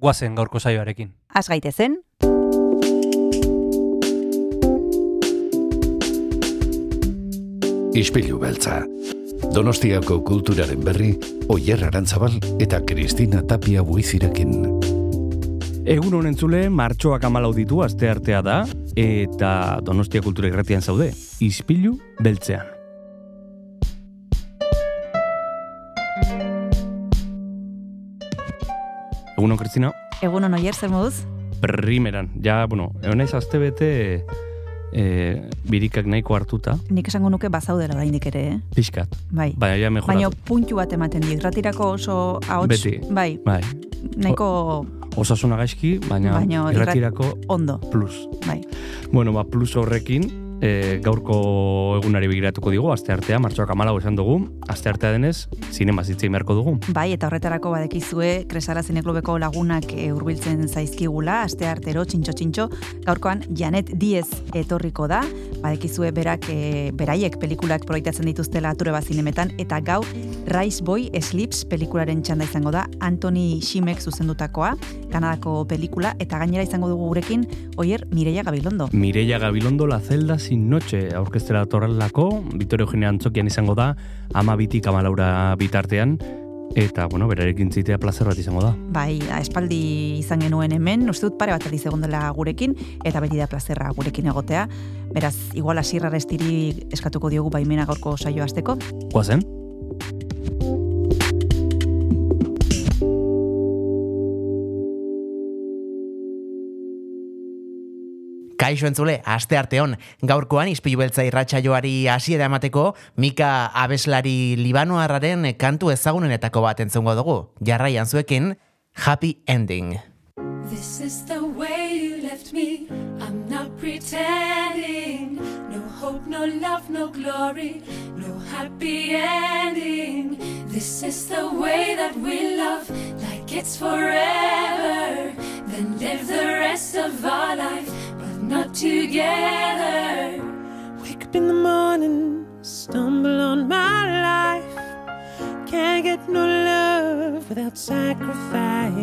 guazen gaurko saioarekin. Az gaitezen, Ispilu beltza. Donostiako kulturaren berri, Oyer Arantzabal eta Kristina Tapia buizirekin. Egun honen zule, martxoak amalau ditu aste artea da, eta Donostia Kultura Irratian zaude, Ispilu beltzean. Egun hon, Kristina, egun hon oier zer moduz? primeran, ja, bueno, egon ez azte bete e, birikak nahiko hartuta, Nik esango nuke bazaudela oraindik ere, eh? pixkat, Bai. baina ja mejoratu. Baina puntu bat ematen dit, ratirako oso ahots, Beti. bai, Bai, nahiko osasuna gaizki, baina, Baina irrat- irratirako ondo, plus. bai. Bueno, ba, plus horrekin, e, gaurko egunari begiratuko digu, aste artea, martxoak amalau esan dugu, aste artea denez, zinema zitzei beharko dugu. Bai, eta horretarako badekizue Kresala Zineklubeko lagunak e, hurbiltzen zaizkigula, aste artero, txintxo txintxo, gaurkoan Janet Diez etorriko da, badekizue berak, e, beraiek pelikulak proiektatzen dituztela ature bat zinemetan, eta gaur Rise Boy Sleeps pelikularen txanda izango da, Anthony Shimek zuzendutakoa, Kanadako pelikula, eta gainera izango dugu gurekin, oier Mireia Gabilondo. Mireia Gabilondo La Zelda sin noche aurkeztera torrelako, Vitorio Eugenia Antzokian izango da, ama bitik amalaura bitartean, eta, bueno, berarekin zitea plazer bat izango da. Bai, espaldi izan genuen hemen, uste dut pare bat aldiz egon dela gurekin, eta beti da plazerra gurekin egotea. Beraz, igual asirra restiri eskatuko diogu baimena gaurko saio hasteko. Guazen? Kaixo entzule, aste arteon, gaurkoan izpilu beltza irratsaioari hasiera emateko, Mika abeslari libanoarraren kantu ezagunenetako bat entzungo dugu. Jarraian zuekin, Happy Ending. This is the way you left me. I'm not pretending. No hope, no love, no glory, no happy ending. This is the way that we love, like it's forever. Then live the rest of our life, but not together. Wake up in the morning, stumble on my life. Can't get no love without sacrifice.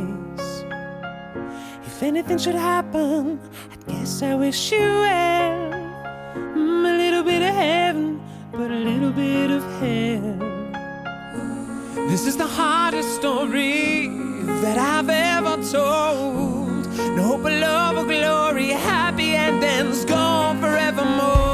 If anything should happen, I guess I wish you well. Mm, a little bit of heaven, but a little bit of hell. This is the hardest story that I've ever told. No hope of love or glory, happy endings gone forevermore.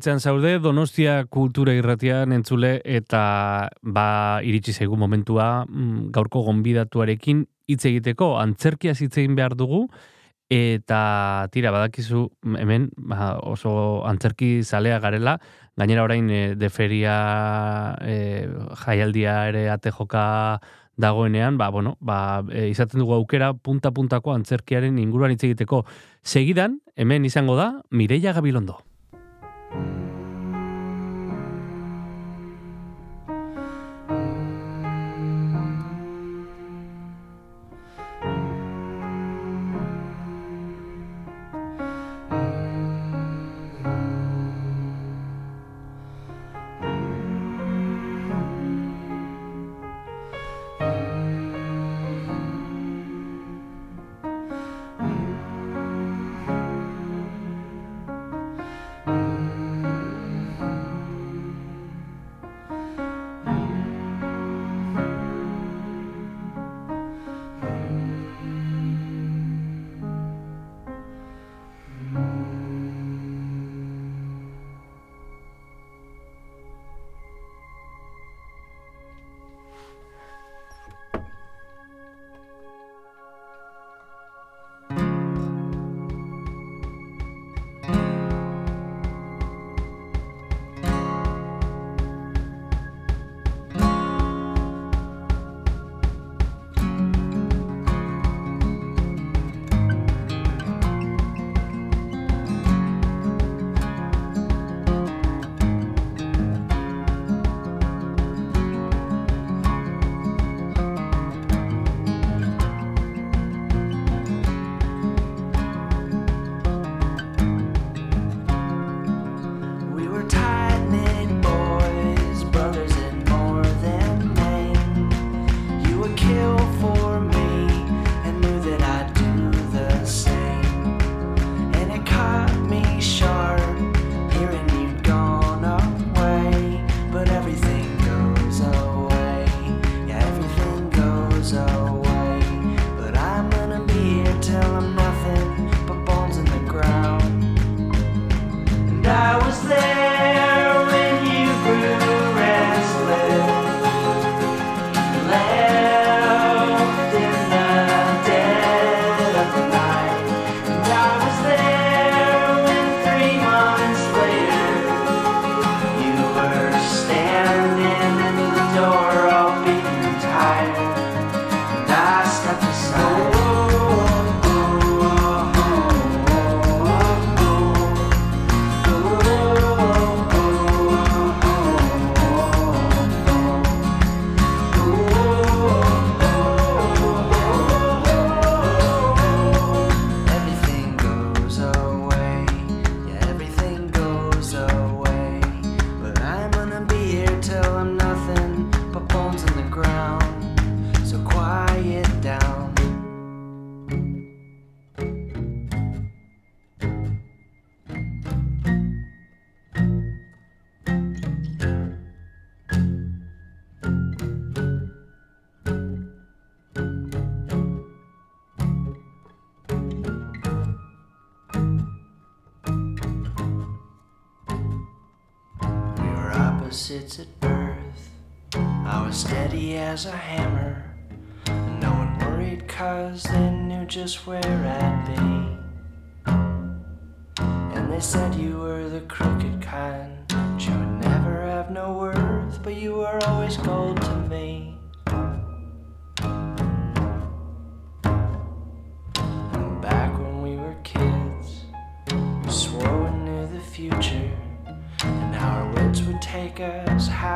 beltzean zaude, donostia kultura irratian entzule eta ba iritsi zaigu momentua mm, gaurko gonbidatuarekin hitz egiteko, antzerkia hitzein behar dugu eta tira badakizu hemen ba, oso antzerki zalea garela, gainera orain eh, e, deferia e, eh, jaialdia ere atejoka dagoenean, ba, bueno, ba, e, izaten dugu aukera punta-puntako antzerkiaren inguruan hitz egiteko. Segidan, hemen izango da, Mireia Gabilondo. Mm.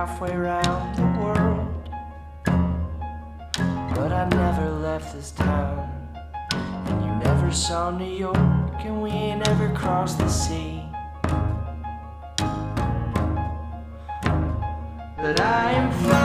Halfway around the world. But I never left this town, and you never saw New York, and we ain't ever crossed the sea. But I am fine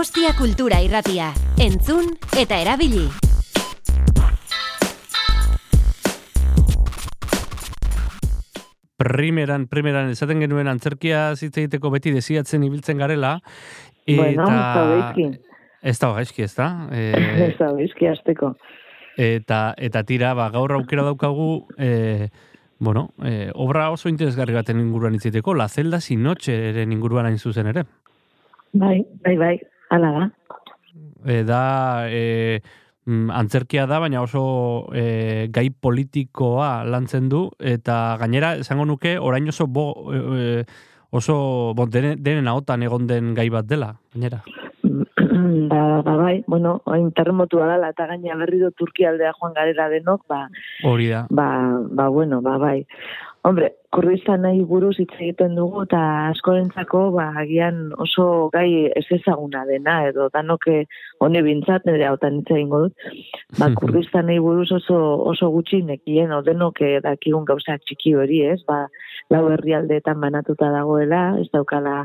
Donostia Kultura Irratia. Entzun eta erabili. primeran, primeran, esaten genuen antzerkia hitz egiteko beti desiatzen ibiltzen garela. Eta... Bueno, ez da gaizki. Ez da gaizki, ez da? Gaizki azteko. eta, eta tira, ba, gaur aukera daukagu, e, bueno, e, obra oso interesgarri baten inguruan itziteko, La Zelda sin noche eren inguruan hain zuzen ere. Bai, bai, bai, ala da. E, da, e, mm, antzerkia da, baina oso e, gai politikoa lantzen du, eta gainera, esango nuke, orain oso bo, e, oso bon, denen, denen ahotan egon den gai bat dela, gainera. ba, ba, bai, bueno, oin terremotua dela, eta gaina berri do Turkia aldea joan garela denok, ba, Hori da. ba, ba, bueno, ba, bai. Hombre, kurriztan nahi buruz hitz egiten dugu, eta askorentzako, ba, agian oso gai ez ezaguna dena, edo danoke hone bintzat, nire hautan hitz egingo dut, ba, kurriztan nahi buruz oso, oso gutxi nekien, o denoke dakigun gauzak txiki hori, ez, ba, lau herrialdeetan banatuta dagoela, ez daukala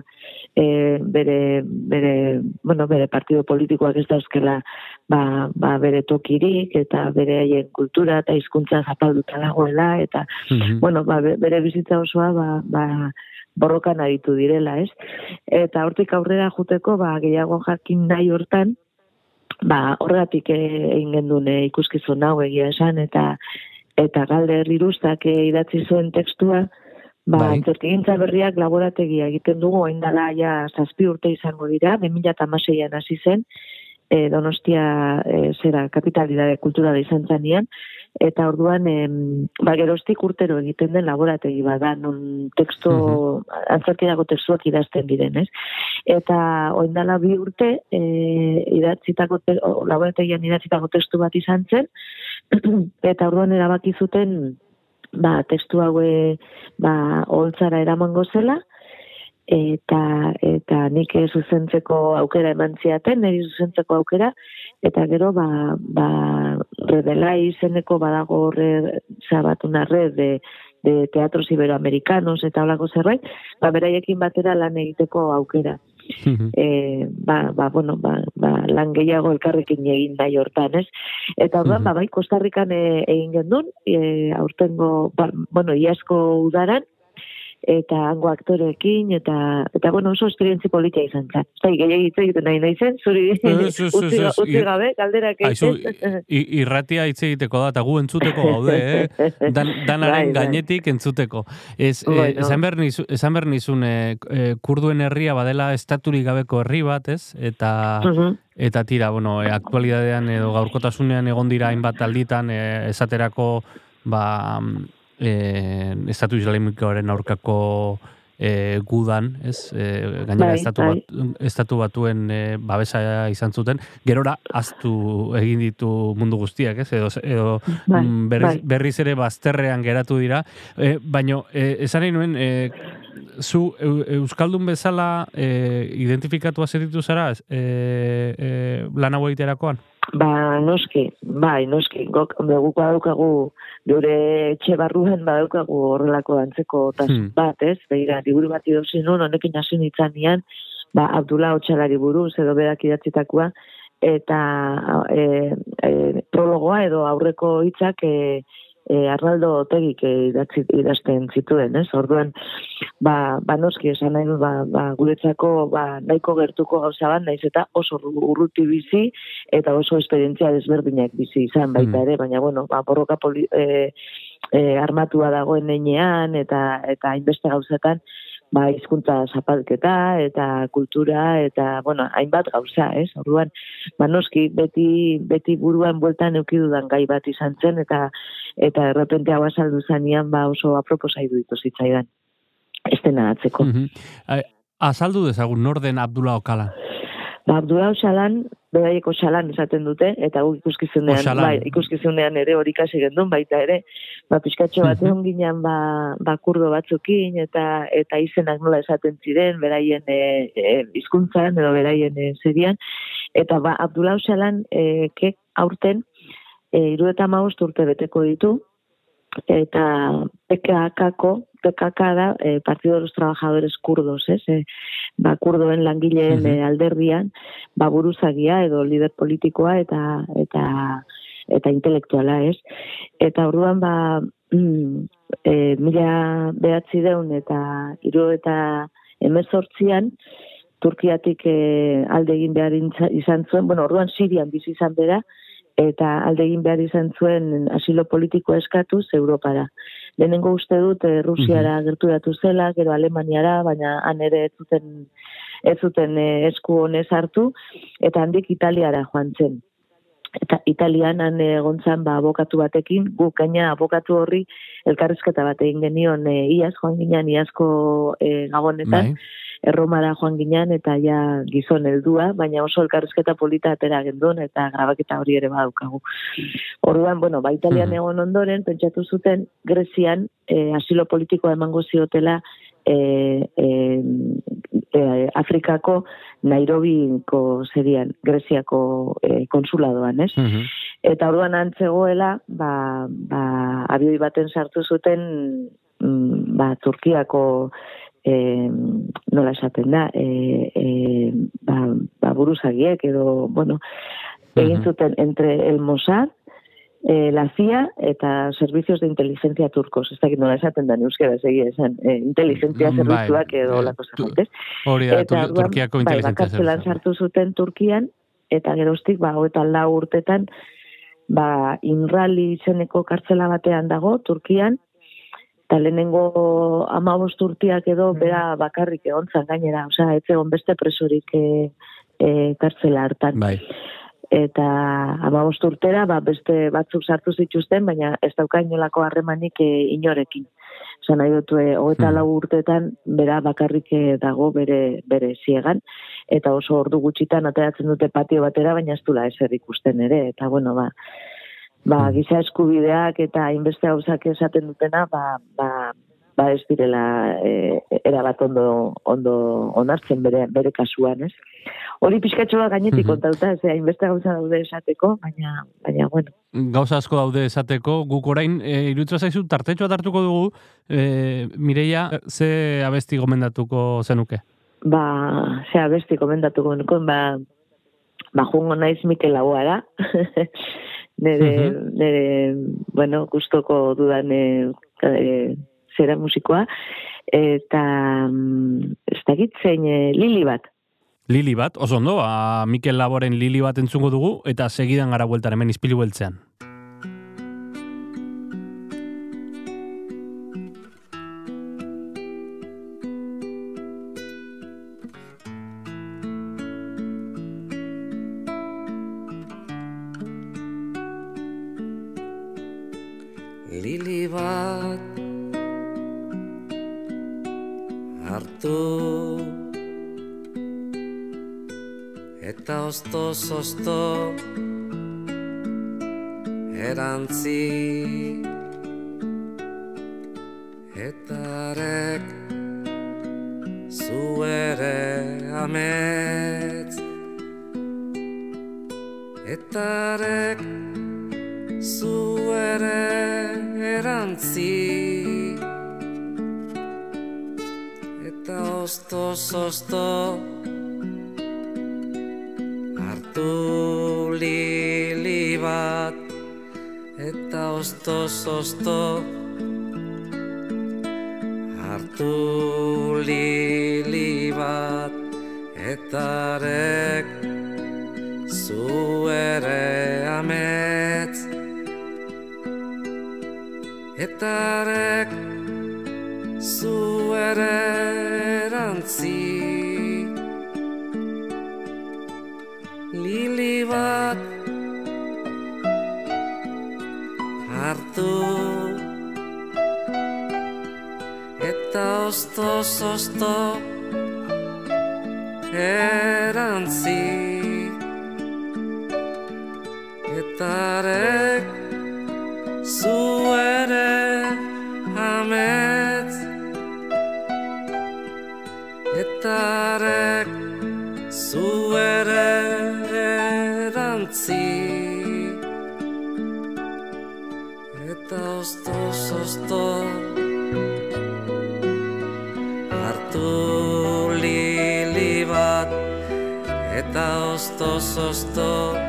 e, bere, bere, bueno, bere partido politikoak ez dauzkela ba, ba bere tokirik eta bere haien kultura eta hizkuntza zapalduta dagoela eta bueno, ba, be- bere bizitza osoa ba, ba, borrokan aritu direla, ez? Eta hortik aurrera juteko ba, gehiago jakin nahi hortan, ba, horregatik eh, egin gendun eh, ikuskizun hau egia esan, eta eta galde irustak eh, idatzi zuen tekstua, ba, Bai. antzerkigintza berriak laborategia egiten dugu, hain dala ja zazpi urte izango dira, 2006an hasi zen, e, Donostia e, zera kapitalidade kulturala izan zanean, eta orduan em, ba, geroztik urtero egiten den laborategi bada, non teksto, antzerkidako tekstuak idazten diren, ez? Eta oindala bi urte e, idatzitako, te, o, laborategian idatzitako testu bat izan zen, eta orduan erabaki zuten ba, testu haue ba, holtzara eramango zela, eta eta nik eh, zuzentzeko aukera eman ziaten, niri zuzentzeko aukera, eta gero ba, ba redela izeneko badago horre zabat una red de, de teatros iberoamericanos eta holako zerbait, ba beraiekin batera lan egiteko aukera. e, ba, ba, bueno, ba, ba, lan gehiago elkarrekin egin nahi hortan, ez? Eta orduan, ba, bai, Kostarrikan e, egin gendun, e, aurtengo, ba, bueno, iasko udaran, eta hango aktoreekin, eta, eta bueno, oso esperientzi politia izan zen. Zai, gehiagit egiten nahi nahi zen, zuri utzi, utzi gabe, galderak egiten. irratia hitz egiteko da, eta gu entzuteko gaude, eh? Dan, danaren Bai, bai. gainetik entzuteko. Ez, eh, Bueno. esan behar nizu- esan behar nizun, eh, eh, kurduen herria badela estaturik gabeko herri bat, ez? Eta, Mhm. eta tira, bueno, eh, aktualidadean edo gaurkotasunean egon dira hainbat alditan, eh, esaterako, ba, eh, estatu islamikoaren aurkako eh, gudan, ez? Eh, gainera Bai, estatu, bai. bat, estatu batuen eh, babesa izan zuten, gerora aztu egin ditu mundu guztiak, ez? Edo, edo Bai, mm, berriz, bai. berriz ere bazterrean geratu dira. E, baino, e, esan nahi nuen, e, zu eu, Euskaldun bezala e, identifikatu zeritu zara e, e, lan hau egiterakoan? Ba, noski, bai, noski, gok, hombre, guk badaukagu, gure etxe barruan badaukagu horrelako antzeko tasun Hmm. bat, ez? Begira, liburu bat idosi nun, honekin hasi nintzen nian, ba, Abdullah Otxalari buruz, edo berak idatzitakoa, eta e, e, prologoa edo aurreko hitzak e, e, Arnaldo Otegik e, idatzi, idazten zituen, ez? Orduan, ba, ba noski esan nahi dut, ba, ba, guretzako ba, nahiko gertuko gauza bat, naiz eta oso urruti bizi, eta oso esperientzia desberdinak bizi izan baita Mm. ere, baina bueno, ba, borroka poli, e, e, armatua dagoen einean, eta, eta hainbeste gauzetan, ba, hizkuntza zapalketa, eta kultura, eta, bueno, hainbat gauza, ez? Orduan, ba, noski, beti, beti buruan bueltan eukidudan gai bat izan zen, eta eta errepente hau azaldu zanean, ba, oso aproposa iruditu zitzaidan. Ez dena atzeko. Mhm. E, azaldu dezagun, norden Abdullah Okala. Ba, Abdullah Oxalan, beraieko Oxalan esaten dute, eta guk ikuskizunean, Oxalan. bai, ikuskizunean ere hori kasi gendun baita ere, ba, pixkatxo bat egon ginen, ba, ba, kurdo batzukin, eta eta izenak nola esaten ziren, beraien e, e, hizkuntzan edo beraien e, zerian, eta ba, Abdullah Oxalan, e, ke aurten, e, iru eta maost urte beteko ditu, eta PKK-ko, PKK da, e, Partido de los Trabajadores Kurdos, ez? E, ba, kurdoen langileen Mhm. e, alderdian, ba, buruzagia edo lider politikoa eta eta eta intelektuala, ez? Eta orduan, ba, mm, e, mila behatzi deun eta iru eta emezortzian, Turkiatik e, alde egin behar izan zuen, bueno, orduan Sirian bizi izan bera, eta alde egin behar izan zuen asilo politikoa eskatuz Europara. Lehenengo uste dut eh, Rusiara gerturatu zela, gero Alemaniara, baina han ere ez zuten ez zuten eh, esku honez hartu, eta handik Italiara joan zen. Eta Italian han egon zen ba, abokatu batekin, guk gaina abokatu horri elkarrizketa bat egin genion e, iaz, joan ginen iazko e, gabonetan, Bai. Erromara joan ginen eta ja gizon heldua, baina oso elkarrizketa polita atera gendun eta grabaketa hori ere badaukagu. Orduan, bueno, ba, Italian egon ondoren, pentsatu zuten, Grezian eh, asilo politikoa emango ziotela eh, eh, eh, Afrikako Nairobiko serian, Greziako eh, konsuladoan, ez? Mhm. Eta orduan antzegoela, ba, ba, abioi baten sartu zuten mm, ba, Turkiako e, nola esaten da, e, e, ba, ba, buruzagiek edo, bueno, egin zuten entre el Mossad, eh, la CIA eta servicios de inteligencia turcos. Ez dakit nola esaten da euskera egia esan, eh, inteligentzia Mm, zerbitzuak bai. edo Eh, lako tu- zerbait, ez? Hori da, Eta Tur- orduan, Turkiako bai, inteligentzia bakartzelan zerbitzua. sartu zuten Turkian, eta geroztik, ba, hoeta lau urtetan, ba, inrali izeneko kartzela batean dago, Turkian, eta lehenengo amabost urtiak edo bera bakarrik egon zan gainera, osea, ez egon beste presorik e, e, kartzela hartan. Bai. Eta amabost urtera, ba, beste batzuk sartu zituzten, baina ez dauka inolako harremanik e, inorekin. Osa nahi dut, e, hogeita Hmm. lau urtetan, bera bakarrik dago bere, bere ziegan, eta oso ordu gutxitan ateratzen dute patio batera, baina ez dula ezer ikusten ere, eta bueno, ba, ba, mm. giza eskubideak eta inbeste hausak esaten dutena, ba, ba, ba ez direla e, e, erabat ondo, ondo onartzen bere, bere kasuan, ez? Hori pixkatxo bat gainetik mhm. kontauta, ez hainbeste gauza daude esateko, baina, baina bueno. Gauza asko daude esateko, guk orain, e, irutza zaizu, tartetxo bat hartuko dugu, e, Mireia, ze abesti gomendatuko zenuke? Ba, ze abesti gomendatuko nuke, ba, ba jungo naiz Mikel Aguara, nere, uh -huh. nere bueno, gustoko dudan e, zera musikoa, eta mm, ez da gitzen e, eh, lili bat. Lili bat, oso ondo, a Mikel Laboren lili bat entzungo dugu, eta segidan gara bueltan hemen izpilu beltzean. The. sartu Eta ostos osto erantzi. Eta ere sos.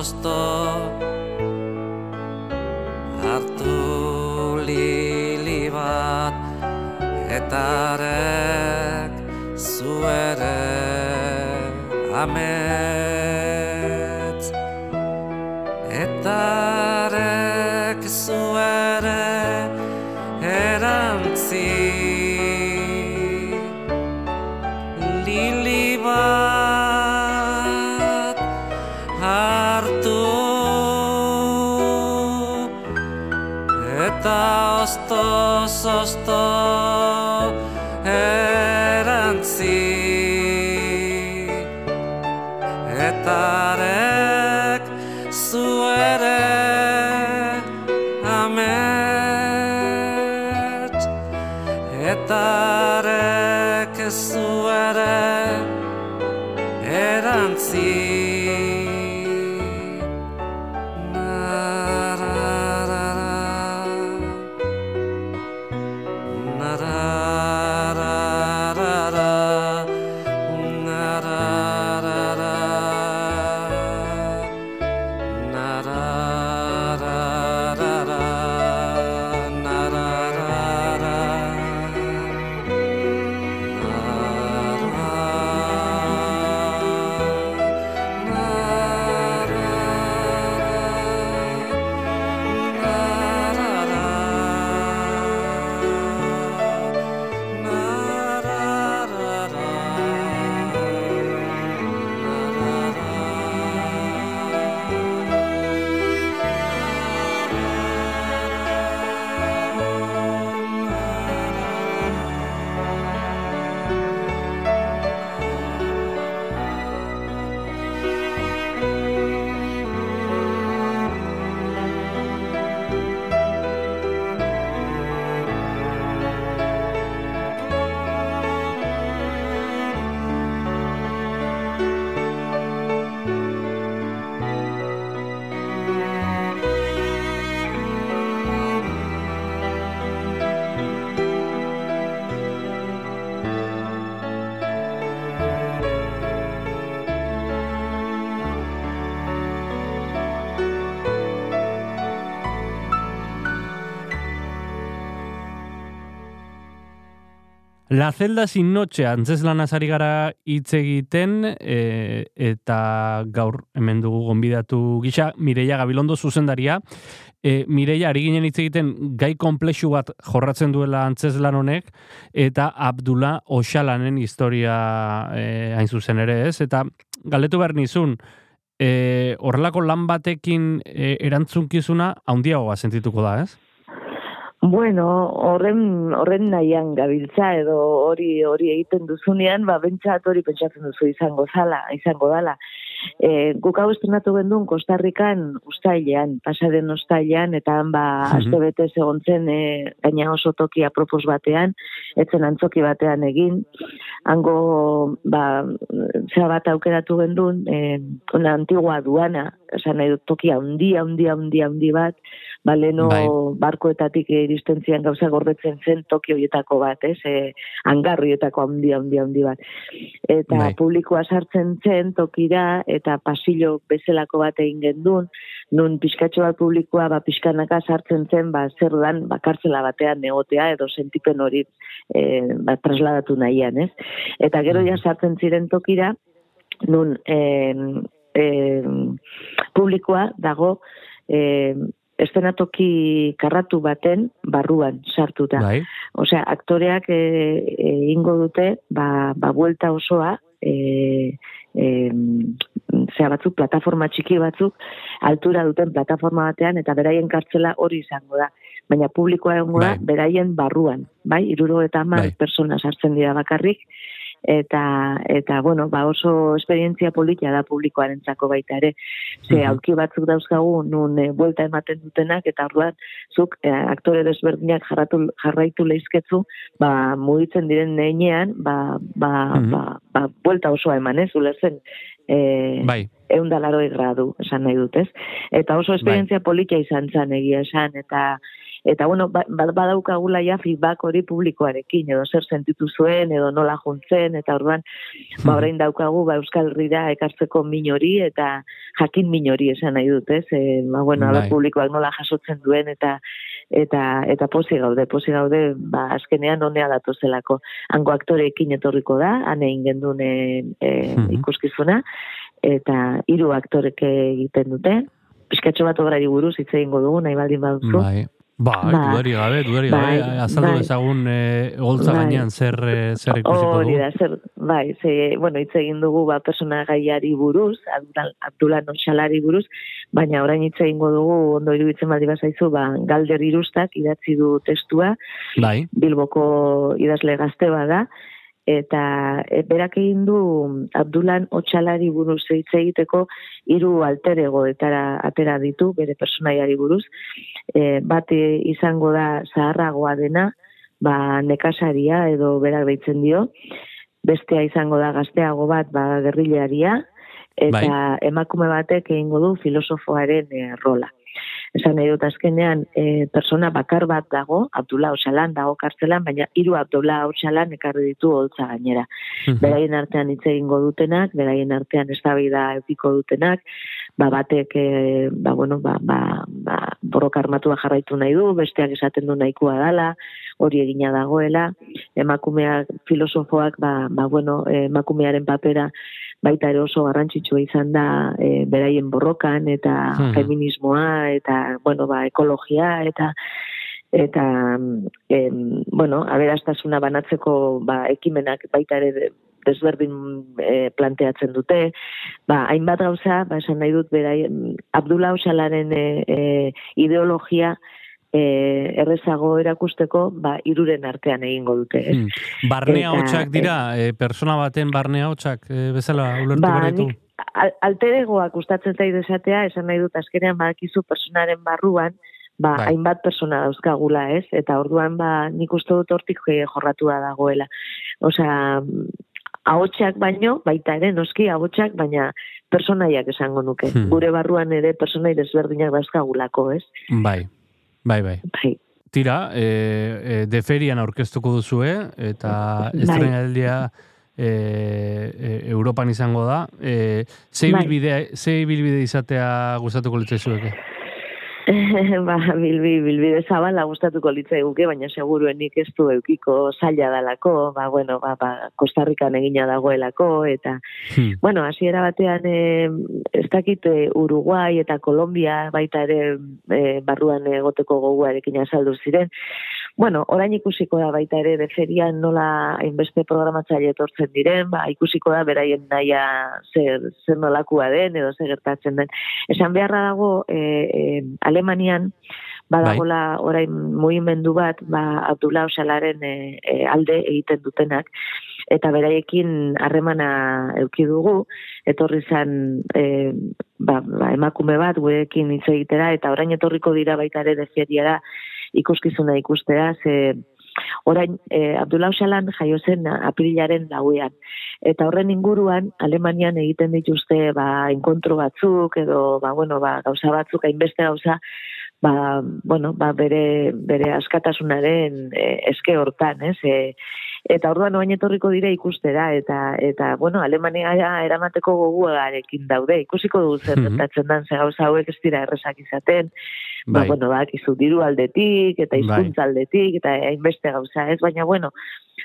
zozto hartu lili bat etarek zuere amen. lost the La Zelda sin noche antzeslan azari gara hitz egiten e, eta gaur hemen dugu gonbidatu gisa Mireia Gabilondo zuzendaria. E, Mireia, ari ginen hitz egiten gai komplexu bat jorratzen duela antzeslan honek eta Abdullah Oxalanen historia e, hain zuzen ere ez. Eta galdetu behar nizun, e, horrelako lan batekin e, erantzunkizuna haundiagoa sentituko da, ez? Bueno, horren horren nahian gabiltza edo hori hori egiten duzunean, ba bentsat hori pentsatzen duzu izango zala, izango dala. E, guk hau estrenatu gendun Kostarrikan ustailean, pasaden ustailean, eta han ba, Mhm. aste bete segontzen e, gaina oso tokia propos batean, etzen antzoki batean egin, hango ba, zera bat aukeratu gendun, e, una antigua aduana, esan nahi dut tokia handia, handia, handia, handi bat, ba, leno Bai. barkoetatik iristen zian gauza gordetzen zen toki horietako bat, ez? E, angarrietako handi, handi, handi bat. Eta Bai. publikoa sartzen zen tokira eta pasillo bezalako bat egin gendun, nun pixkatxo bat publikoa ba, pixkanaka sartzen zen ba, zer dan ba, kartzela batean negotea edo sentipen hori e, ba, trasladatu nahian, ez? Eta gero ja sartzen ziren tokira, nun e, e, publikoa dago e, estenatoki karratu baten barruan sartuta. Bai. Osea, aktoreak e, egingo dute, ba, ba buelta osoa, e, e, zera batzuk, plataforma txiki batzuk, altura duten plataforma batean, eta beraien kartzela hori izango da. Baina publikoa egongo da, Bai. beraien barruan, bai, iruro eta hamar Bai. persona sartzen dira bakarrik, eta eta bueno, ba oso esperientzia polita da publikoarentzako baita ere. Ze Mhm. aulki batzuk dauzkagu nun e, buelta ematen dutenak eta orduan zuk e, aktore desberdinak jarratu jarraitu leizketzu, ba mugitzen diren neinean, ba ba, Mhm. ba, ba buelta osoa eman, ez, ulertzen. E, Bai. eunda laroi gradu, esan nahi dut, ez? Eta oso esperientzia polita izan zen egia esan, eta eta bueno, ba, ba- badaukagula ja feedback hori publikoarekin, edo zer sentitu zuen, edo nola juntzen, eta orduan, ba, orain daukagu, ba, Euskal Herrira ekartzeko min hori, eta jakin min hori esan nahi dut, ez? E, ba, bueno, Bai. bai. publikoak nola jasotzen duen, eta eta eta posi gaude, posi gaude, ba, azkenean honea datozelako. Hango aktoreekin etorriko da, han egin gendun e, ikuskizuna, eta hiru aktorek egiten dute. Piskatxo bat obrari buruz hitz egingo dugu, nahi baldin baduzu. Bai. Bai, Ba, dudari gabe, dudari gabe, bai, azaldu bai. dezagun e, goltza Bai. gainean zer, e, zer ikusiko Hori da, zer, bai, ze, bueno, hitz egin dugu ba, persona gaiari buruz, Abdul- Abdullah Noxalari buruz, baina orain hitz egingo dugu, ondo iruditzen baldi bazaizu, ba, galder irustak idatzi du testua, Bai. Bilboko idazle gazte bada, eta e, berak egin du Abdulan Otxalari buruz hitz egiteko hiru alter egoetara atera ditu bere personaiari buruz. E, bat izango da zaharragoa dena, ba nekasaria edo berak deitzen dio. Bestea izango da gazteago bat, ba gerrilaria eta Bai. emakume batek egingo du filosofoaren e, rola. Esan nahi dut azkenean, e, persona bakar bat dago, Abdullah Osalan dago kartzelan, baina hiru Abdullah Osalan ekarri ditu holtza gainera. Beraien artean hitz egingo dutenak, beraien artean eztabaida edukiko dutenak, ba batek e, ba bueno, ba ba, ba borroka armatua jarraitu nahi du, besteak esaten du nahikoa dala, hori egina dagoela, emakumeak filosofoak ba, ba bueno, emakumearen papera baita ere oso garrantzitsua izan da e, beraien borrokan eta Mhm. feminismoa eta bueno, ba, ekologia eta eta em, bueno, aberastasuna banatzeko ba, ekimenak baita ere de- desberdin e, planteatzen dute. Ba, hainbat gauza, ba, esan nahi dut, beraien, Abdullah Osalaren e, e, ideologia e, errezago erakusteko, ba, iruren artean egingo dute. Ez? Hmm. Barnea Eta, hotxak dira, e, persona baten barnea hotxak e, bezala ulertu Ba, nik al- alteregoak gustatzen zait esatea, esan nahi dut azkenean badakizu personaren barruan, ba, Bai. hainbat persona dauzkagula, ez? Eta orduan, ba, nik uste dut hortik eh, jorratua dagoela. Osea, ahotsak baino, baita ere, noski ahotsak, baina personaiak esango nuke. Hmm. Gure barruan ere personai desberdinak dauzkagulako, ez? Bai, bai, bai. Bai. Tira, e, e, deferian aurkeztuko duzue, eta Bai. estrenaldia e, e, Europan izango da. E, ze Bai. ibilbide, ze ibilbide izatea gustatuko litzaizueke? ba, bilbi, bilbide zabala gustatuko litzai guke, baina seguruenik ez du eukiko zaila dalako, ba, bueno, ba, ba, Kostarrikan egina dagoelako, eta, Hmm. bueno, hasiera batean, e, ez dakit eh, Uruguai eta Kolombia baita ere e, barruan egoteko goguarekin azaldu ziren, Bueno, orain ikusiko da baita ere de ferian nola hainbeste programatzaile etortzen diren, ba, ikusiko da beraien naia zer, zer nolakua den edo zer gertatzen den. Esan beharra dago, e, e, Alemanian, badagola orain mugimendu bat, ba, Abdullah Osalaren e, e, alde egiten dutenak, eta beraiekin harremana euki dugu, etorri zan e, ba, ba, emakume bat gurekin hitz egitera, eta orain etorriko dira baita ere de feriara, ikuskizuna ikustera, ze orain e, Abdullah Osalan jaio zen aprilaren lauean. Eta horren inguruan, Alemanian egiten dituzte ba, enkontro batzuk, edo ba, bueno, ba, gauza batzuk, hainbeste gauza, ba, bueno, ba, bere, bere askatasunaren e, eske hortan, ez? E, eta orduan oain etorriko dire ikustera, eta, eta bueno, Alemania eramateko goguarekin daude, ikusiko dugu zer Mhm. gertatzen dan, ze gauza hauek ez dira erresak izaten, Bai. ba, bueno, ba, izu diru aldetik, eta Bai. hizkuntza aldetik, eta hainbeste gauza, ez? Baina, bueno,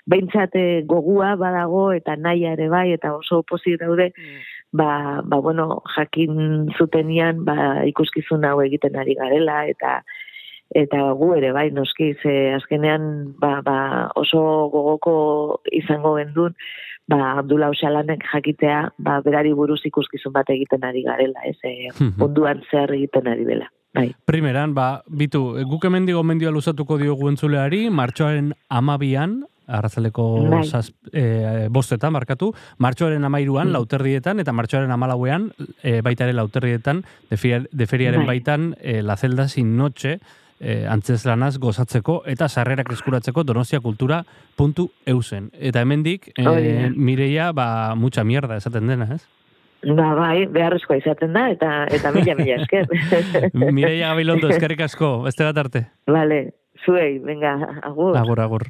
behintzat eh, gogua badago, eta naia ere bai, eta oso pozik daude, ba, ba, bueno, jakin zutenian, ba, ikuskizun hau egiten ari garela, eta eta gu ere bai noski ze azkenean ba, ba oso gogoko izango gendun ba Abdullah Osalanek jakitea ba berari buruz ikuskizun bat egiten ari garela ez e, munduan zer egiten ari dela bai Primeran, ba, bitu, guk hemen digo mendioa luzatuko diogu entzuleari, martxoaren amabian, arrazaleko Bai. zaz, e, bostetan, markatu, martxoaren amairuan, Mm. lauterrietan, eta martxoaren amalauean, e, baita ere lauterrietan, de, feria- de feriaren Bai. baitan, e, la celda sin noche, e, antzeslanaz gozatzeko, eta sarrerak eskuratzeko donostiakultura.eusen. Eta hemendik, Hori da. e, Mireia, ba, mucha mierda esaten dena, ez? ba bai beharrezkoa izaten da eta eta mila mila esker Mireia Gabilondo, eskerrik asko, beste bat arte. vale zuei venga agur Agur, agur.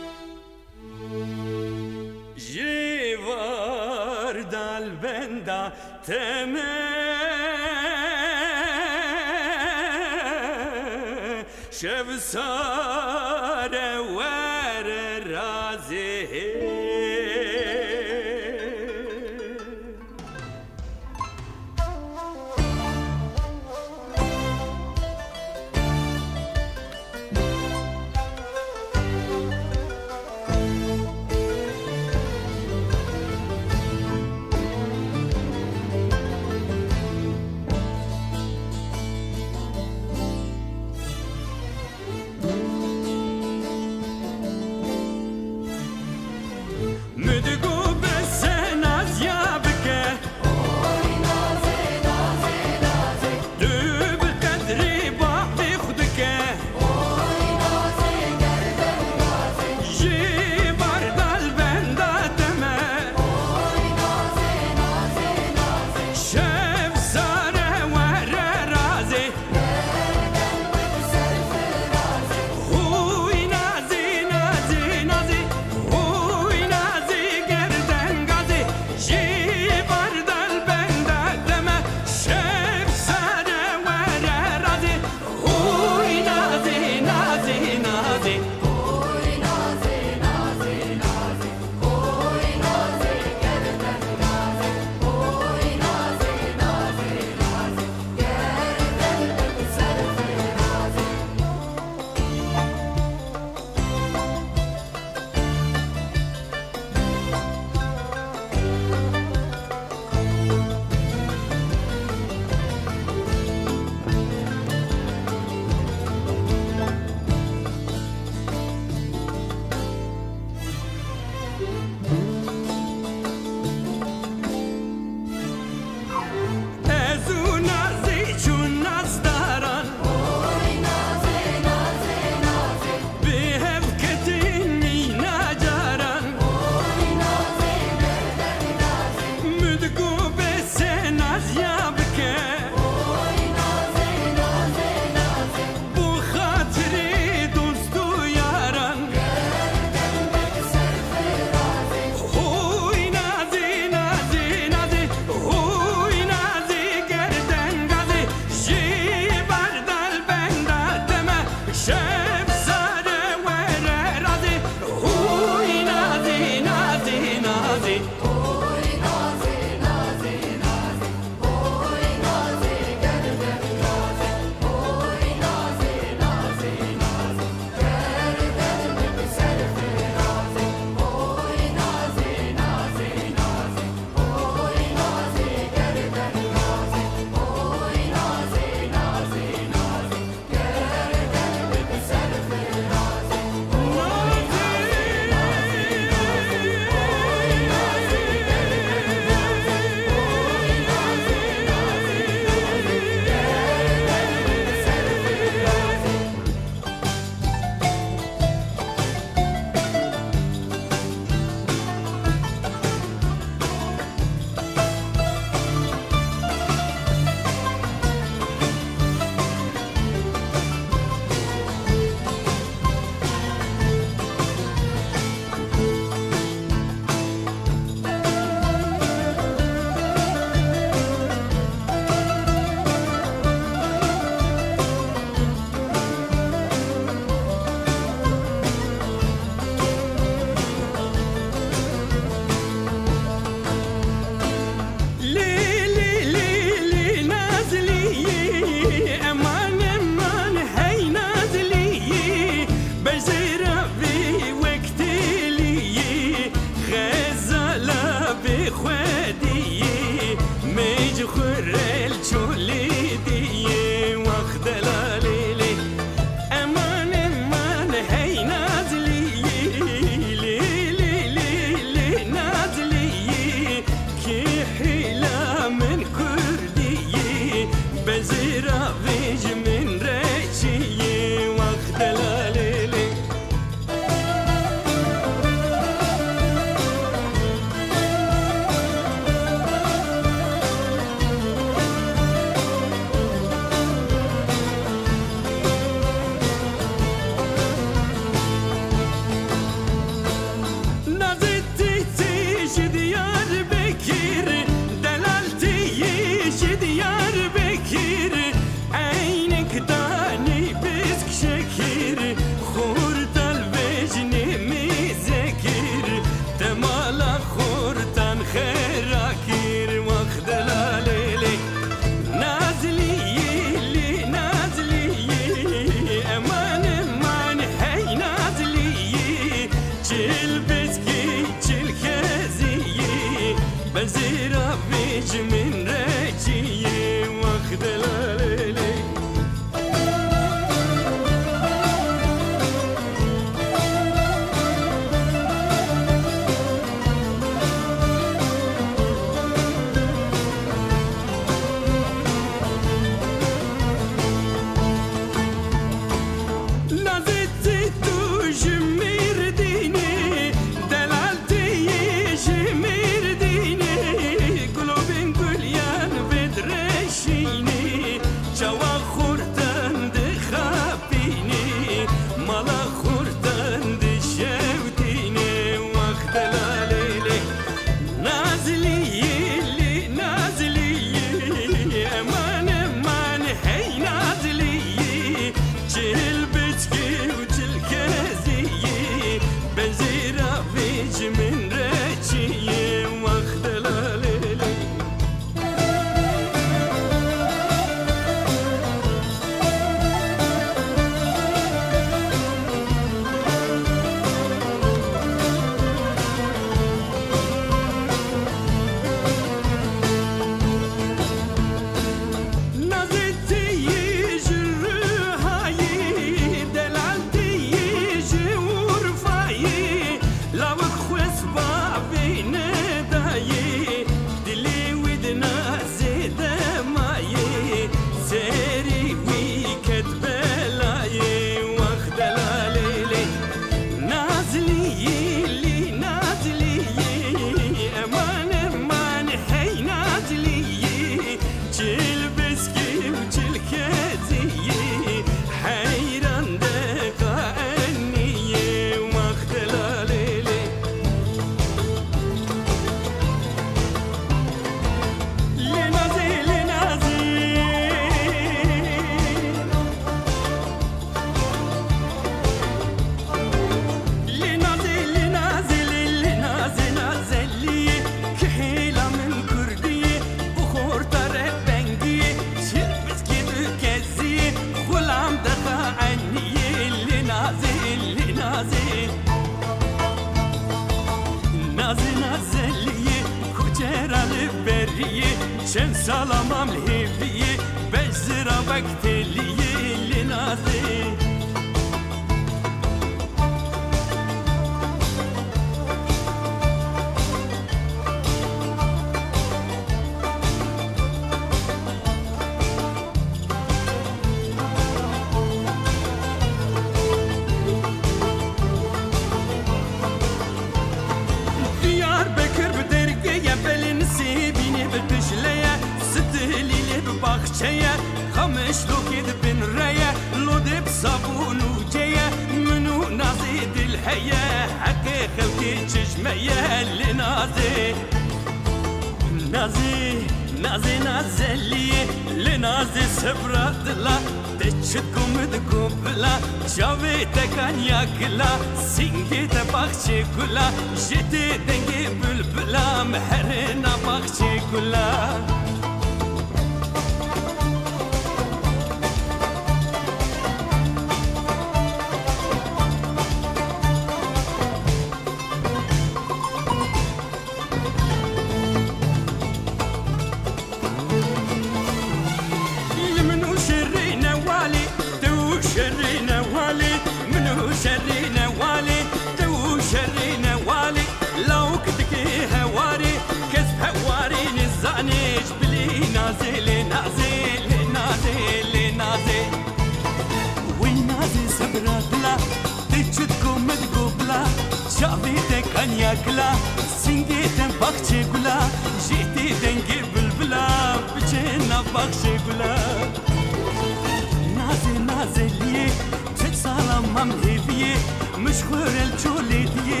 El çolediye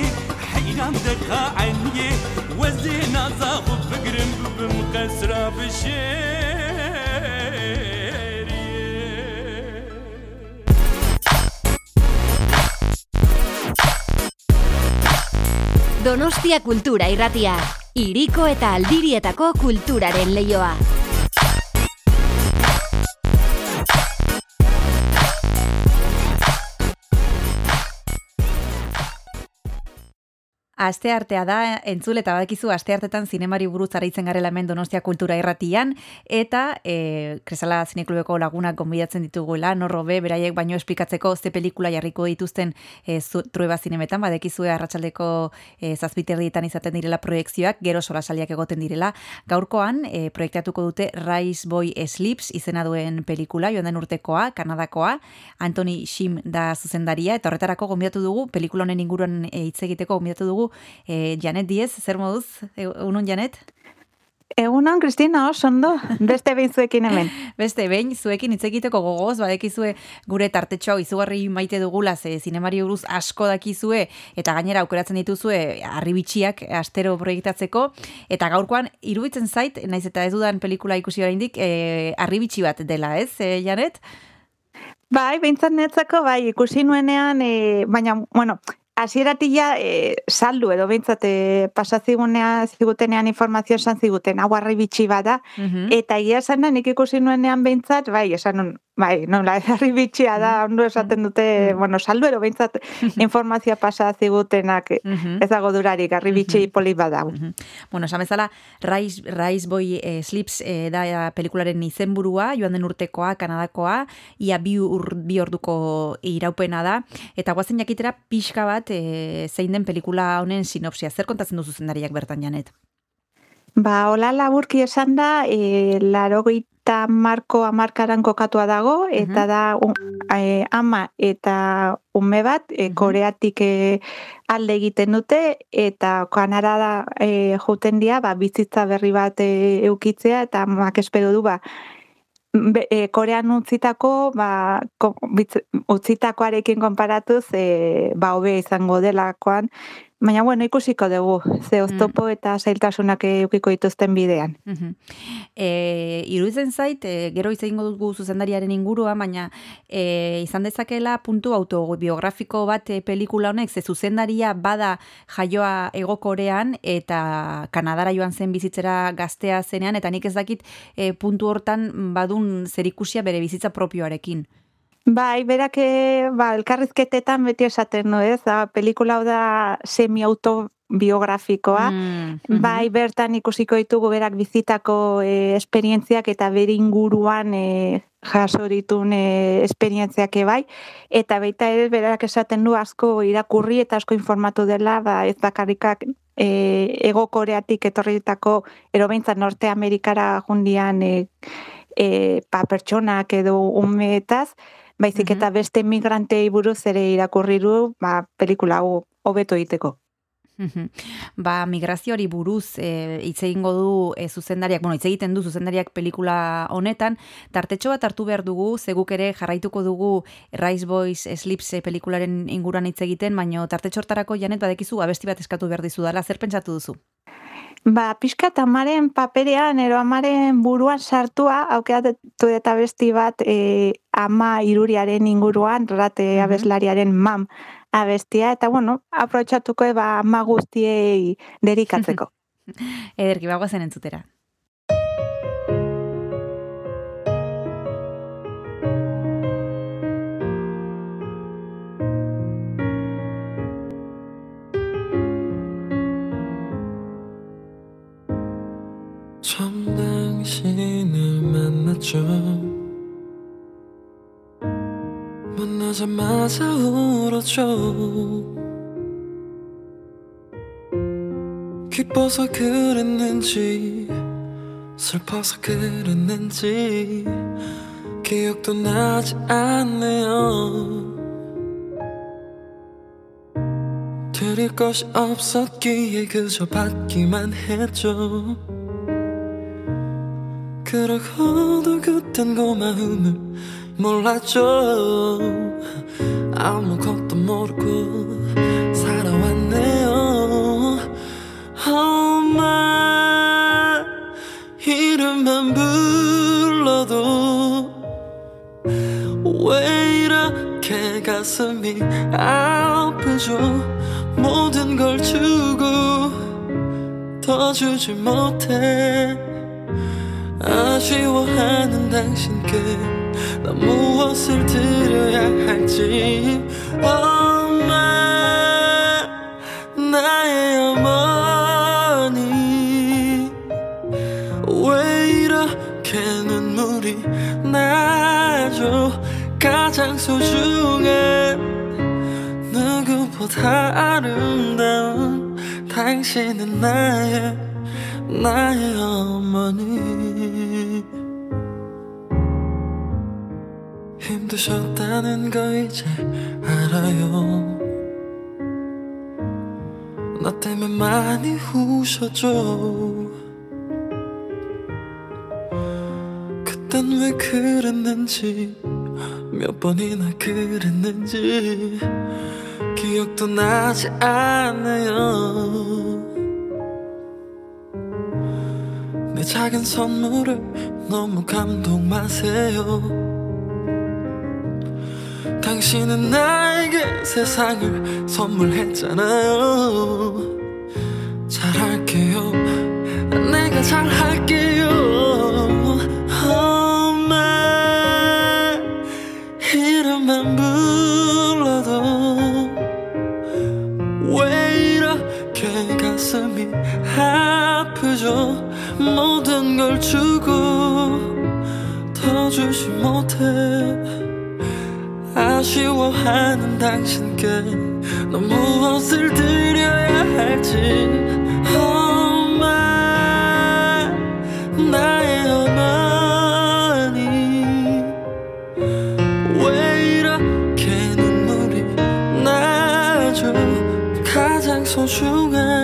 Hayran deka aniye Wezina zağıb bigrim bibim kasra bişeriye Donostia Kultura Irratia. Iriko eta aldirietako kulturaren leioa. Aste artea da, entzule eta badakizu aste artetan zinemari buruz araitzen garela hemen Donostia Kultura Irratian eta e, Kresala Zineklubeko lagunak gonbidatzen dituguela, norro be, beraiek baino esplikatzeko ze pelikula jarriko dituzten e, zu, trueba zinemetan, badekizue arratsaldeko e, zazpiterdietan izaten direla proiektzioak, gero solasaliak egoten direla. Gaurkoan, e, proiektatuko dute Rise Boy Sleeps izena duen pelikula, joan den urtekoa, Kanadakoa, Anthony Shim da zuzendaria, eta horretarako gonbidatu dugu, pelikula honen inguruan e, hitz egiteko gonbidatu dugu e, Janet Diez, zer moduz, e, unun Janet? Egunon, Kristina, oso ondo, beste behin zuekin hemen. Beste behin, zuekin hitz egiteko gogoz, badekizue gure tartetxo hau izugarri maite dugula, ze zinemari buruz asko dakizue, eta gainera aukeratzen dituzue arribitxiak astero proiektatzeko, eta gaurkoan, iruditzen zait, naiz eta ez dudan pelikula ikusi oraindik, e, arribitxi bat dela, ez, e, Janet? Bai, behintzat netzako, bai, ikusi nuenean, e, baina, bueno, hasieratik ja e, saldu edo behintzat e, pasazigunean zigutenean informazio esan ziguten, hau bitxi bada, eta egia esan da, nik ikusi nuenean behintzat, bai, esan bai, nola, harri bitxia da, ondo esaten dute, bueno, saldu edo behintzat informazioa pasa zigutenak, ez dago durarik, harri bitxi poli bada. Bueno, esan bezala, Rise, Rise Boy eh, Sleeps eh, da eh, pelikularen izenburua, joan den urtekoa, Kanadakoa, ia bi, ur, bi orduko iraupena da, eta guazen jakitera pixka bat eh, zein den pelikula honen sinopsia. Zer kontatzen duzu zendariak bertan, Janet? Ba, hola laburki esan da, e, larogeita marko amarkaran kokatua dago, eta da un, e, ama eta ume bat, e, koreatik e, alde egiten dute, eta kanara da e, juten dia, ba, bizitza berri bat e, eukitzea, eta amak espero du, ba, be, e, korean utzitako, ba, ko, bitz, utzitakoarekin konparatuz, e, ba, hobe izango delakoan, Baina, bueno, ikusiko dugu, ze oztopo eta zailtasunak eukiko dituzten bidean. Mhm. E, iruditzen zait, e, gero hitz egingo dugu zuzendariaren ingurua, baina e, izan dezakela puntu autobiografiko bat e, pelikula honek, ze zuzendaria bada jaioa egokorean eta Kanadara joan zen bizitzera gaztea zenean, eta nik ez dakit e, puntu hortan badun zerikusia bere bizitza propioarekin. Bai, berak eh, ba, elkarrizketetan beti esaten no ez, da, pelikula hau da semi-autobiografikoa, Mm, bai, bertan ikusiko ditugu berak bizitako e, esperientziak eta bere inguruan e, jaso ditun e, esperientziak bai, eta baita ere berak esaten du asko irakurri eta asko informatu dela, ba, ez bakarrikak e, ego koreatik etorritako, ero behintzat Norte Amerikara jundian e, e, pa, pertsonak edo umeetaz, baizik eta beste migrantei buruz ere irakurri du, ba, pelikula hau hobeto egiteko. Ba, migrazioari buruz e, hitz egingo du e, zuzendariak, bueno, hitz egiten du zuzendariak pelikula honetan, tartetxo bat hartu behar dugu, zeguk ere jarraituko dugu Rise Boys Sleeps e, pelikularen inguruan hitz egiten, baino tartetxo hortarako janet badekizu abesti bat eskatu behar dizu dala, zer pentsatu duzu? Ba, pixka eta amaren paperean, ero amaren buruan sartua, aukeratu eta besti bat e, ama iruriaren inguruan, rate abeslariaren mam abestia, eta bueno, aprotxatuko eba ama guztiei derikatzeko. Ederki, bagoazen entzutera. 당신을 만났죠. 만나자마자 울었죠. 기뻐서 그랬는지 슬퍼서 그랬는지 기억도 나지 않네요. 드릴 것이 없었기에 그저 받기만 했죠 그러고도 그땐 고마움을 몰랐죠. 아무것도 모르고 살아왔네요. 엄마 이름만 불러도 왜 이렇게 가슴이 아프죠? 모든 걸 주고 더 주지 못해 아쉬워하는 당신께 나 무엇을 드려야 할지. 엄마 나의 어머니 왜 이렇게 눈물이 나죠? 가장 소중한 누구보다 아름다운 당신은 나의 나의 어머니. 힘드셨다는 거 이제 알아요. 나 때문에 많이 우셨죠. 그땐 왜 그랬는지 몇 번이나 그랬는지 기억도 나지 않아요 작은 선물을 너무 감동 마세요. 당신은 나에게 세상을 선물했잖아요. 잘할게요. 내가 잘할게요. 엄마 이름만 불러도 왜 이렇게 가슴이 아프죠 모든 걸 주고 더 주지 못해. 아쉬워하는 당신께 너 무엇을 드려야 할지. 엄마 나의 어머니. 왜 이렇게 눈물이 나죠? 가장 소중한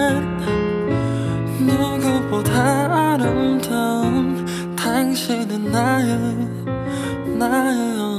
넘치는 나의 나의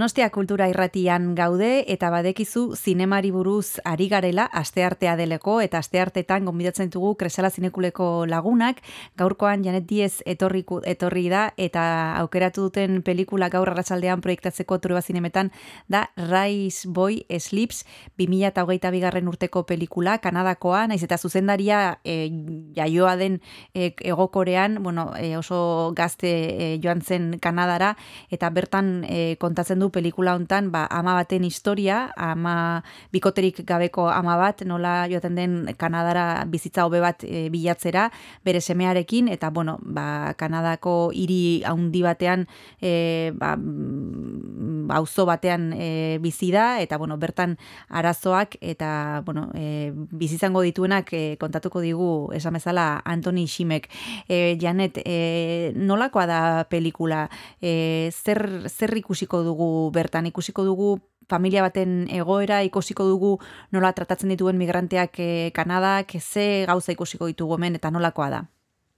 Donostia kultura irratian gaude eta badekizu zinemari buruz ari garela asteartea deleko eta asteartetan gonbidatzen dugu Kresala zinekuleko lagunak. Gaurkoan Janet Diez etorri, etorri da eta aukeratu duten pelikula gaur arratsaldean proiektatzeko Trueba zinemetan da Rise Boy Sleeps 2022 bigarren urteko pelikula Kanadakoa naiz eta zuzendaria e, jaioa den e, egokorean bueno, e, oso gazte e, joan zen Kanadara eta bertan e, kontatzen du pelikula hontan ba, ama baten historia, ama bikoterik gabeko ama bat, nola joaten den Kanadara bizitza hobe bat e, bilatzera, bere semearekin, eta bueno, ba, Kanadako hiri handi batean, e, ba, mm, auzo batean e, bizi da, eta bueno, bertan arazoak, eta bueno, e, bizizango dituenak e, kontatuko digu, esan bezala, Antoni Ximek. E, Janet, e, nolakoa da pelikula? E, zer, zer ikusiko dugu bertan? Ikusiko dugu familia baten egoera, ikusiko dugu nola tratatzen dituen migranteak e, Kanadak, ze gauza ikusiko ditugu hemen eta nolakoa da?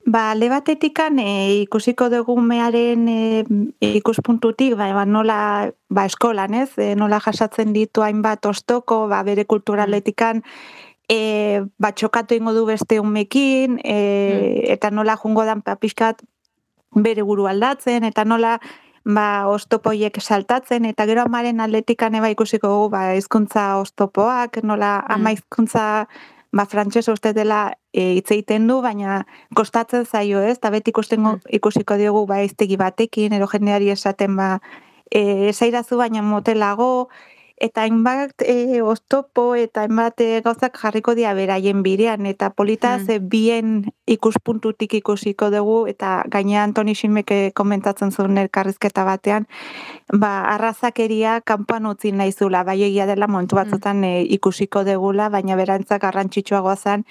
Ba, alde batetikan e, ikusiko dugu mearen e, ikuspuntutik, ba, ba, nola ba, eskolan, ez? E, nola jasatzen ditu hainbat ostoko, ba, bere kulturaletikan, e, ba, txokatu ingo du beste umekin, e, eta nola jungo dan papiskat bere buru aldatzen, eta nola ba, ostopoiek saltatzen, eta gero amaren atletikan eba ikusiko dugu ba, hizkuntza ostopoak, nola ama hizkuntza ba, frantxez uste dela e, egiten du, baina kostatzen zaio ez, eta beti ikusten ikusiko diogu ba, iztegi batekin, edo jendeari esaten ba, e, esairazu baina motelago, eta hainbat e, oztopo eta hainbat e, gauzak jarriko dira beraien birean eta polita ze bien ikuspuntutik ikusiko dugu eta gaina Antoni Ximeke komentatzen zuen elkarrizketa batean ba arrazakeria kanpoan utzi naizula bai egia dela momentu batzutan e, ikusiko degula baina berantzak garrantzitsuagoa zen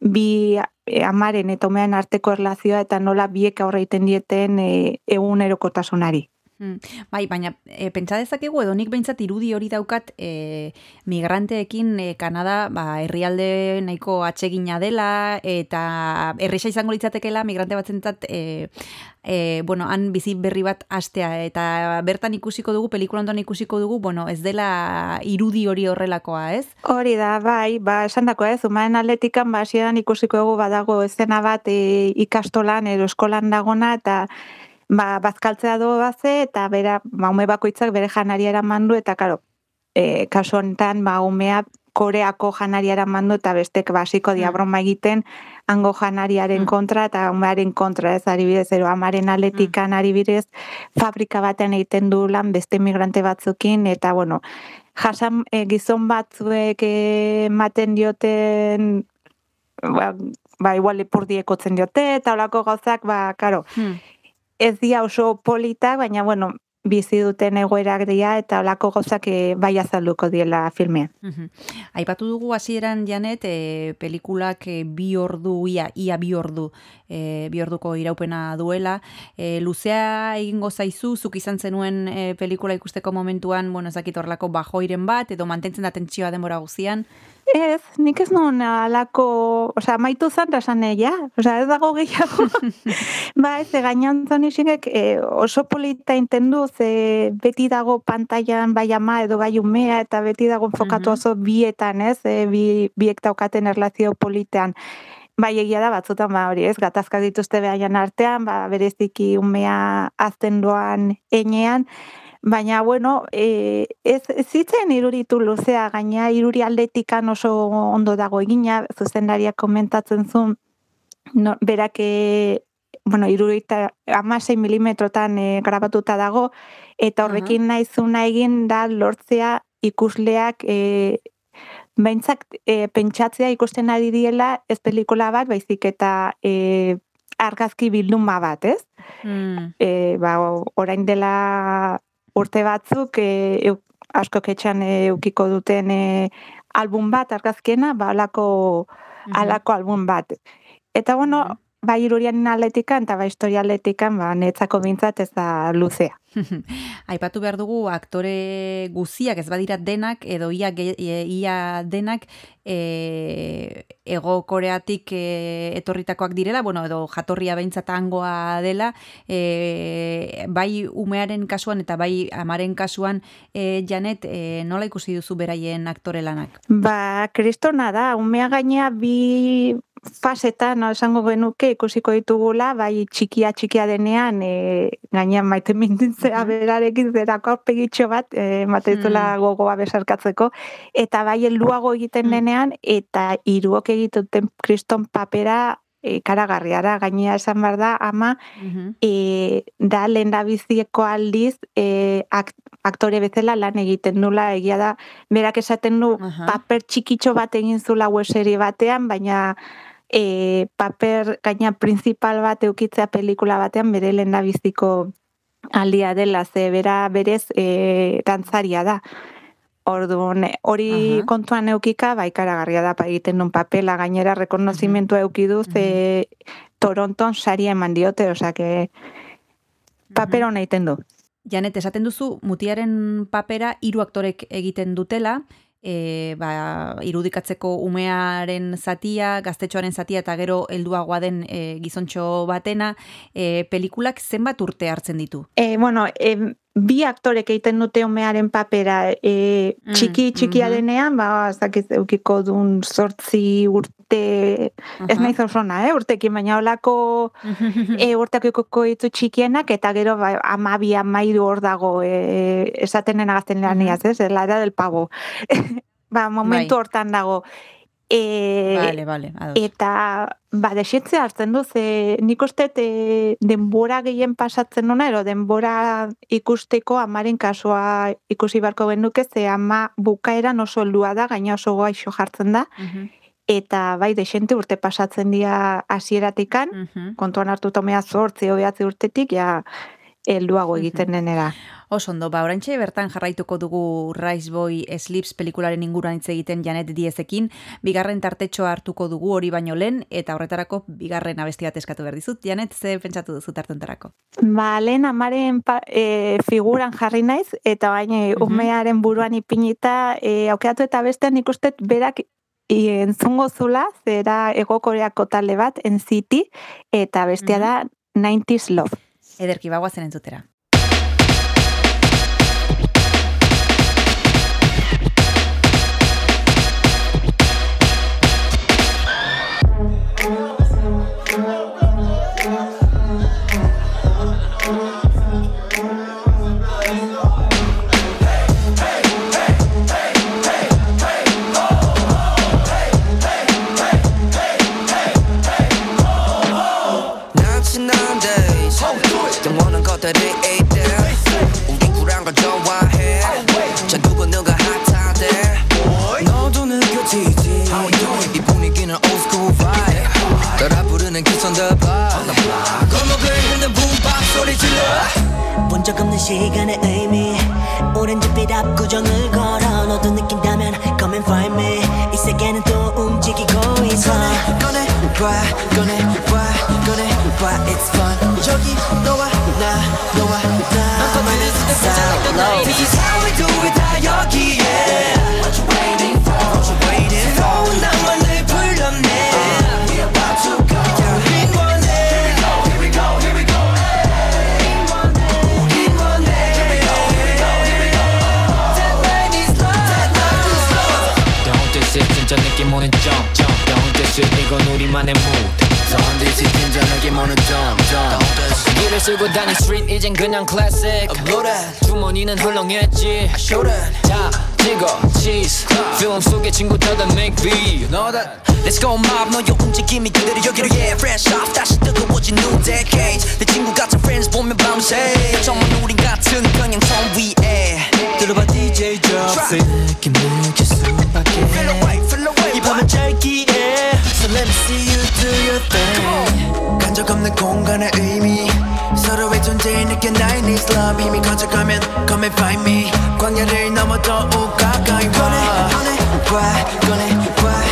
bi e, amaren eta umean arteko erlazioa eta nola biek aurre egiten dieten e, egunerokotasunari. Hmm. Bai, baina e, pentsa dezakegu edo nik behintzat irudi hori daukat e, migranteekin e, Kanada ba, herrialde nahiko atsegina dela eta erresa izango litzatekela migrante batzentzat e, e, bueno, han bizi berri bat astea eta bertan ikusiko dugu, pelikula ondoan ikusiko dugu, bueno, ez dela irudi hori horrelakoa, ez? Hori da, bai, ba, esan dako ez, umaren atletikan, ba, ikusiko dugu badago ezena bat e, ikastolan edo eskolan dagona eta ba, bazkaltzea do baze, eta bera, ba, ume bakoitzak bere janaria eraman du, eta karo, e, kasu honetan, ba, umea koreako janaria eraman du, eta bestek basiko dia broma egiten, hango janariaren kontra, eta umearen kontra, ez, adibidez, ero, amaren aletikan adibidez, fabrika batean egiten du lan beste migrante batzukin, eta, bueno, jasan e, gizon batzuek ematen dioten, ba, ba igual ipurdiekotzen diote, eta olako gauzak, ba, karo, ez dia oso polita, baina, bueno, bizi duten egoerak dira eta olako gozak bai azalduko diela filmean. Aipatu dugu hasieran janet, e, pelikulak e, bi ordu, ia, ia bi ordu, e, bi orduko iraupena duela. E, luzea egingo zaizu, zuk izan zenuen e, pelikula ikusteko momentuan, bueno, ezakit horlako bajoiren bat, edo mantentzen da tentsioa denbora guzian. Ez, nik ez nuen alako, oza, maitu zan da zan ja, oza, ez dago gehiago. ba, ez, gainan zonisingek e, oso polita intendu, ze beti dago pantailan bai ama edo bai umea, eta beti dago enfokatu oso bietan, ez, e, bi, biek daukaten erlazio politean. Bai, egia da, batzutan, ba, hori ez, gatazka dituzte behaian artean, ba, bereziki umea azten doan enean, Baina, bueno, e, ez, ez zitzen iruritu luzea, gaina iruri aldetikan oso ondo dago egina, zuzendaria komentatzen zuen, no, berak, e, bueno, irurita amasei milimetrotan e, grabatuta dago, eta horrekin nahi zuna egin da lortzea ikusleak e, Baintzak e, pentsatzea ikusten ari diela ez pelikula bat, baizik eta e, argazki bilduma bat, ez? Mm. E, ba, orain dela urte batzuk e, asko ketxan e, ukiko duten e, album bat argazkiena, ba alako, alako album bat. Eta bueno, bai irurian atletikan eta bai historia atletikan, ba netzako bintzat ez da luzea. Aipatu behar dugu aktore guziak ez badira denak edo ia, ia denak e, ego koreatik e, etorritakoak direla, bueno, edo jatorria behintzat hangoa dela, e, bai umearen kasuan eta bai amaren kasuan e, janet e, nola ikusi duzu beraien aktore lanak? Ba, kristona da, umea gaina bi fasetan no, esango genuke ikusiko ditugula, bai txikia txikia denean, e, gainean maite mintintzea berarekin zerako aurpegitxo bat, e, mateizula gogoa besarkatzeko, eta bai helduago egiten denean, eta hiruok egituten kriston papera e, karagarria da, gainea esan behar da, ama, e, da lehen da bizieko aldiz e, ak, aktore bezala lan egiten dula, egia da, berak esaten du paper txikitxo bat egin zula web serie batean, baina e, paper gaina principal bat eukitzea pelikula batean bere lehen da biziko aldia dela, ze bera berez e, dantzaria da. Orduan, hori kontuan eukika, bai karagarria da, pa egiten duen papela, gainera rekonozimendua eukidu, ze Toronton saria eman diote, osea, que paper hona egiten du. Janet, esaten duzu, mutiaren papera hiru aktorek egiten dutela, e, ba, irudikatzeko umearen zatia, gaztetxoaren zatia eta gero helduagoa den e, gizontxo batena, e, pelikulak zenbat urte hartzen ditu? E, bueno, e, bi aktorek egiten dute umearen papera e, txiki txikia denean, ba, zakiz eukiko dun sortzi urte, ez nahi zauzona, eh? urtekin, baina olako e, urteak eukiko txikienak, eta gero ba, amabi, amairu hor dago, e, esaten nena gazten ez? La era del pavo. ba, momentu Bai. hortan dago. E, Vale, vale, ados. Eta, ba, desietze hartzen du, ze nik uste e, denbora gehien pasatzen duna, ero denbora ikusteko amaren kasua ikusi barko genuke, ze ama bukaeran oso heldua da, gaina oso gaixo jartzen da, eta bai, desente urte pasatzen dira hasieratikan, kontuan hartu tomea zortzi, hobeatzi urtetik, ja, helduago egiten denera. Oso ondo, ba, orantxe bertan jarraituko dugu Rise Boy Sleeps pelikularen inguruan hitz egiten Janet Diezekin, bigarren tartetxoa hartuko dugu hori baino lehen, eta horretarako bigarren abesti bat eskatu behar dizut. Janet, ze pentsatu duzu tartentarako? Ba, lehen amaren pa, e, figuran jarri naiz, eta baina umearen buruan ipinita, e, aukeratu eta bestean nik uste berak i, entzungo zula, zera egokoreako talde bat, NCT, eta bestia da 90s Love. Ederki bagoazen entzutera. 없는 시간의 의미. 오렌지빛 압구정을 걸어 너도 느낀다면 come and find me. 이 세계는 또 움직이고 있어. 꺼내 봐 꺼내 봐 꺼내 봐 it's fun. 여기 너와 나 너와 나. 너만의 sound This is how we do it 다 여기에 전 느낌 오는 점점. 더운 뜻을 이건 우리만의 무대 더운 듯이 긴장하게 모는 점점. 이를 쓰고 다닌 스트릿 이젠 그냥 클래식 주머니는 훌렁했지. 자 찍어 cheese 필름 속의 친구들은 make beat You know that Let's go mob 너의 움직임이 그대로 여기로 yeah fresh off 다시 뜨거워진 new decades 내 친구 같은 friends 보면 밤새 정말 우린 같은 평행선 위에 들어봐 DJ Jobs 느낌 느낄 수밖에 Feel away feel away 이 밤은 짧기에. So let me see you do your thing. 간적 없는 공간의 의미. 서로의 존재를 느껴 나의 is love. 힘이 커져가면 come and find me. 광야를 넘어 더욱 가까이 와. 꺼내 봐 꺼내 봐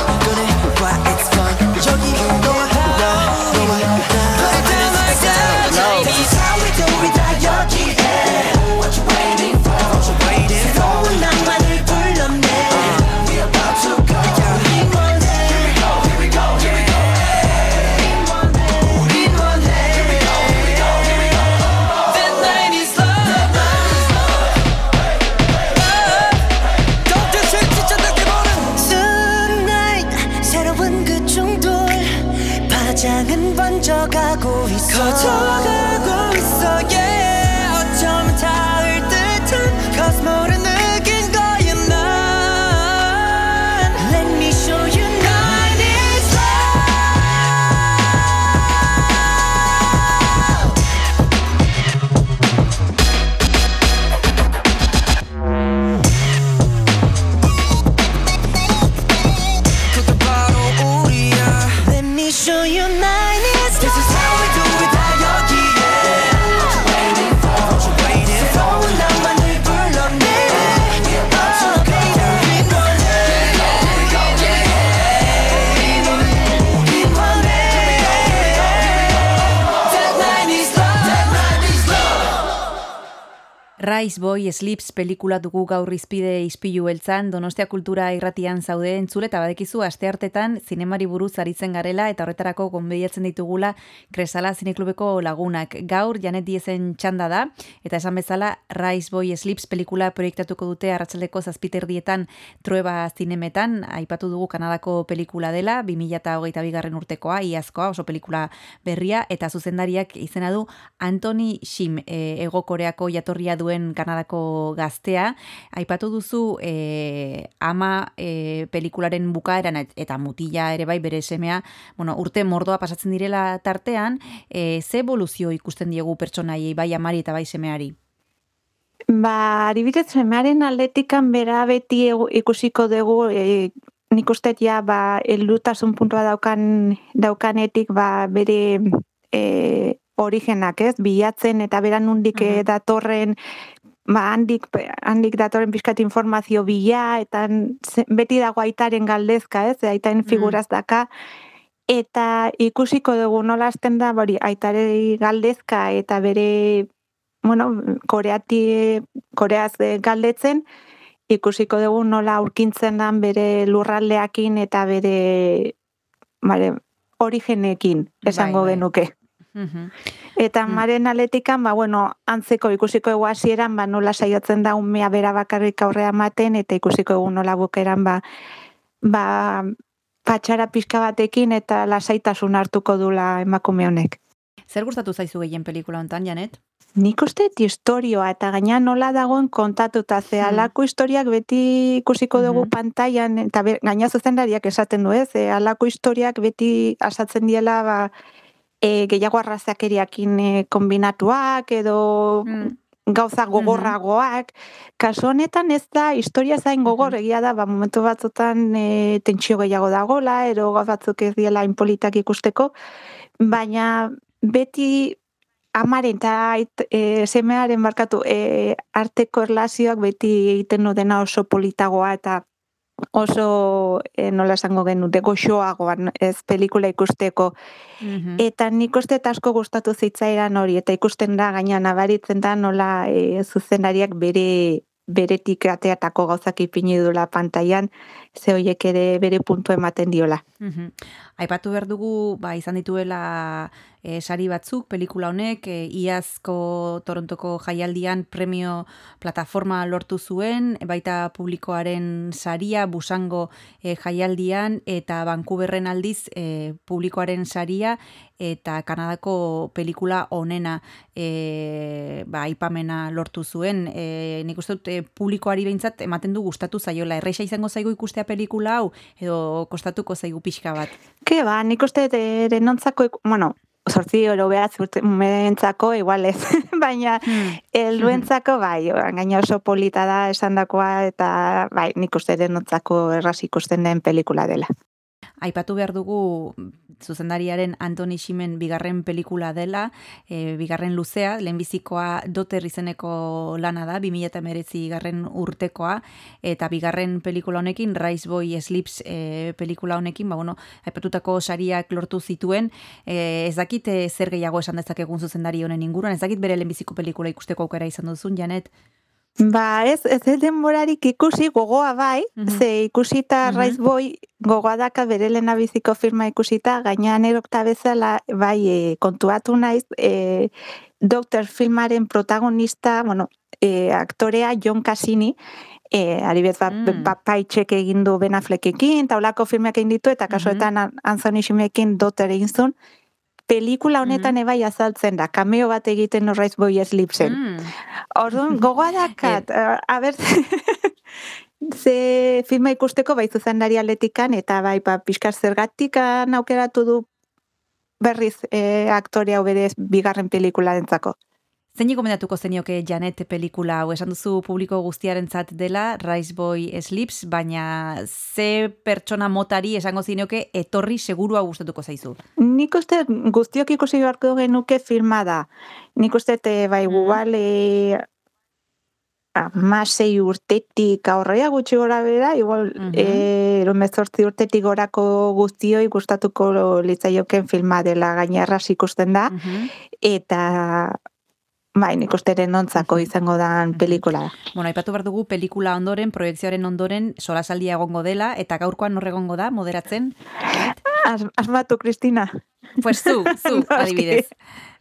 Rise Boy Sleeps pelikula dugu gaur izpide izpilu beltzan, Donostia Kultura irratian zaude entzule eta badekizu asteartetan zinemari buruz aritzen garela eta horretarako gonbeiatzen ditugula Kresala Zineklubeko lagunak. Gaur Janet Diezen txanda da eta esan bezala Rise Boy Sleeps pelikula proiektatuko dute arratsaldeko zazpiterdietan trueba zinemetan, aipatu dugu Kanadako pelikula dela, 2008 bigarren urtekoa, iazkoa, oso pelikula berria, eta zuzendariak izena du Anthony Shim, e, Ego Koreako jatorria duen Kanadako gaztea. Aipatu duzu e, ama e, pelikularen bukaeran eta mutila ere bai bere semea, bueno, urte mordoa pasatzen direla tartean, e, ze evoluzio ikusten diegu pertsonaiei bai amari eta bai semeari? Ba, adibidez, semearen atletikan bera beti ikusiko dugu e, nik uste ja ba, eldutasun puntua daukan, daukanetik ba, bere e, origenak, ez? Bilatzen eta beran undik mm datorren ba, handik, handik datorren pixkat informazio bila, eta beti dago aitaren galdezka, ez? Aitaren figuraz daka, eta ikusiko dugu nola hasten da, bori, aitare galdezka eta bere, bueno, koreati, koreaz eh, galdetzen, ikusiko dugu nola aurkintzen dan bere lurraldeakin eta bere, bare, origenekin, esango bai. genuke. Eta maren aletikan, ba, bueno, antzeko ikusiko egu hasieran, ba, nola saiatzen da umea bera bakarrik aurrea ematen, eta ikusiko egu nola bukeran, ba, ba, patxara pixka batekin eta lasaitasun hartuko dula emakume honek. Zer gustatu zaizu gehien pelikula hontan, Janet? Nik uste historioa eta gaina nola dagoen kontatuta ze alako historiak beti ikusiko dugu pantailan eta gaina zuzendariak esaten du ez, e, alako historiak beti asatzen diela ba, e, gehiago arrazakeriakin e, kombinatuak edo gauza gogorragoak. Kasu honetan ez da historia zain gogor egia da, ba, momentu batzutan e, tentsio gehiago dagola, ero gauz batzuk ez diela inpolitak ikusteko, baina beti amaren eta e, semearen markatu e, arteko erlazioak beti egiten dena oso politagoa eta oso e, nola esango genute goxoagoan ez pelikula ikusteko eta nik uste asko gustatu zitzaidan hori eta ikusten da gaina nabaritzen da nola e, zuzendariak bere beretik ateatako gauzak ipini dula pantailan ze hoiek ere bere puntu ematen diola. Mhm. Aipatu behar dugu, ba, izan dituela e, sari batzuk, pelikula honek, e, iazko Torontoko jaialdian premio plataforma lortu zuen, baita publikoaren saria, busango e, jaialdian, eta Vancouverren aldiz e, publikoaren saria, eta Kanadako pelikula onena e, ba, aipamena lortu zuen. E, nik uste dut, e, publikoari behintzat ematen du gustatu zaiola. Erreixa izango zaigu ikustea pelikula hau, edo kostatuko zaigu pixka bat. Ke ba, nik uste ere nontzako, bueno, sortzi oro behatz urtentzako igual ez, baina helduentzako bai, gaina oso polita da esandakoa eta bai, nik uste ere nontzako erraz ikusten den pelikula dela. Aipatu behar dugu zuzendariaren Antoni Ximen bigarren pelikula dela, e, bigarren luzea, lehenbizikoa doter izeneko lana da, 2008 garren urtekoa, eta bigarren pelikula honekin, Rise Boy Sleeps e, pelikula honekin, ba, bueno, aipatutako sariak lortu zituen, e, ez dakit e, zer gehiago esan dezakegun zuzendari honen inguruan, ez dakit bere lehenbiziko pelikula ikusteko aukera izan duzun, Janet? Ba, ez, ez denborarik ikusi gogoa bai, ze ikusita Mhm. Rise Boy gogoa daka bere lehena biziko firma ikusita, gainean erokta bezala, bai, e, kontuatu naiz, e, Doctor filmaren protagonista, bueno, e, aktorea John Cassini, e, adibidez, ba, Mm. ba, paitxek egin du Ben Affleckekin, eta olako filmak egin ditu, eta kasuetan An- Anthony Ximekin Doctor egin zuen, pelikula honetan ebai azaltzen da, cameo bat egiten Rise Boy Sleepsen. Mm. Orduan, gogoa dakat, eh, a ber, ze filma ikusteko bai zuzendari atletikan, eta bai, ba, pixkar zergatikan aukeratu du berriz eh, aktore hau berez bigarren pelikula dentzako. Zein gomendatuko zenioke Janet pelikula hau? Esan duzu publiko guztiarentzat dela Rise Boy Sleeps, baina ze pertsona motari esango zinioke etorri segurua gustatuko zaizu. Nik uste guztiok ikusi beharko genuke filma da. Nik uste te, bai, igual, e, amasei urtetik aurrea gutxi gora bera, igual, mm urtetik gorako guztioi gustatuko litzaioken filma dela gainerraz ikusten da, eta Bai, nik uste ere nontzako izango dan pelikula. Bueno, aipatu behar dugu pelikula ondoren, proiektzioaren ondoren, solasaldia egongo dela, eta gaurkoan nor egongo da, moderatzen? As, asmatu, Kristina. Pues zu, zu, adibidez.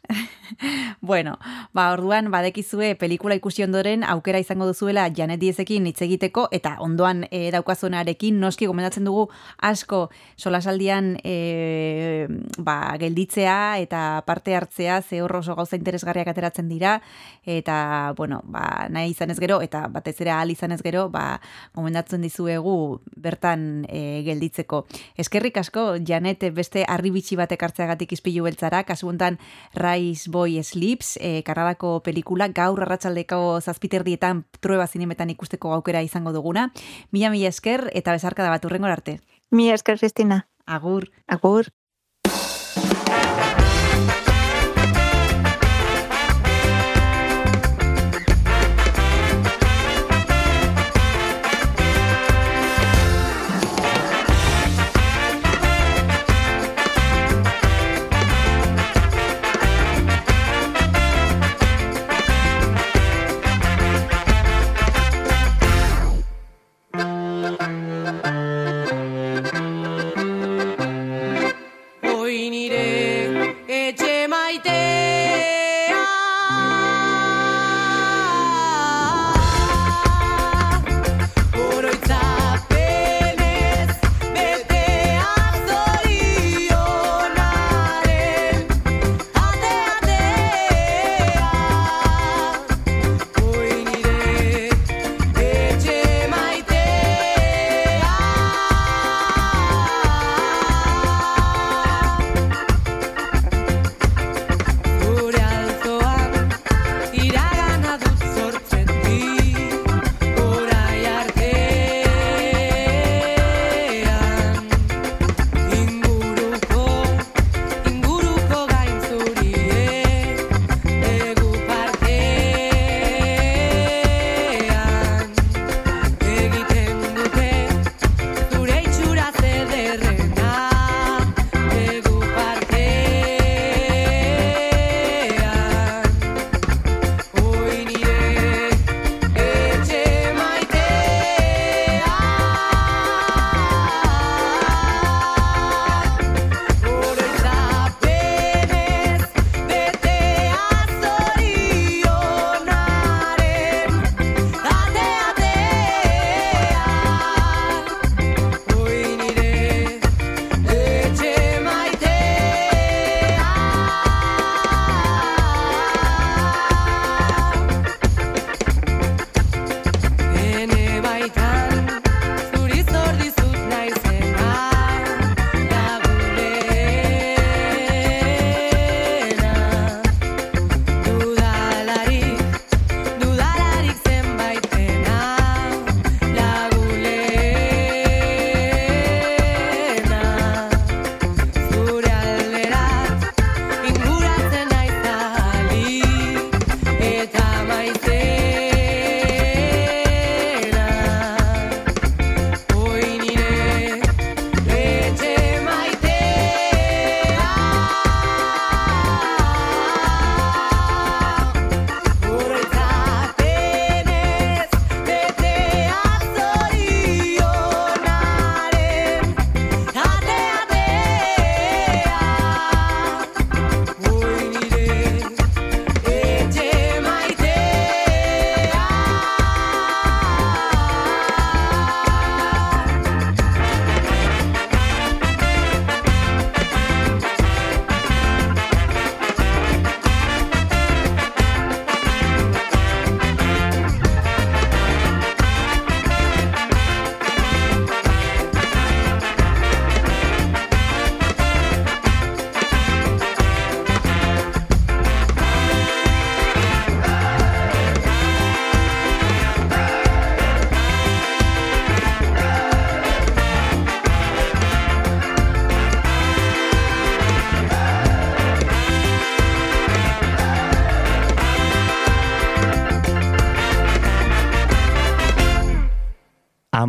bueno, ba, orduan, badekizue pelikula ikusi ondoren, aukera izango duzuela Janet Diezekin hitz egiteko, eta ondoan e, daukazunarekin, noski gomendatzen dugu asko solasaldian e, ba, gelditzea eta parte hartzea, ze hor oso gauza interesgarriak ateratzen dira, eta, bueno, ba, nahi izanez gero, eta batez ere ahal izanez gero, ba, gomendatzen dizuegu bertan e, gelditzeko. Eskerrik asko, Janet beste arribitxi batek hartzeagatik izpilu beltzara, kasu honetan Rise Boy Sleeps, e, karralako pelikula, gaur arratsaldeko zazpiterdietan trueba zinemetan ikusteko aukera izango duguna. Mila mila esker eta bezarka da bat urrengor arte. Mi esker, Kristina. Agur. Agur.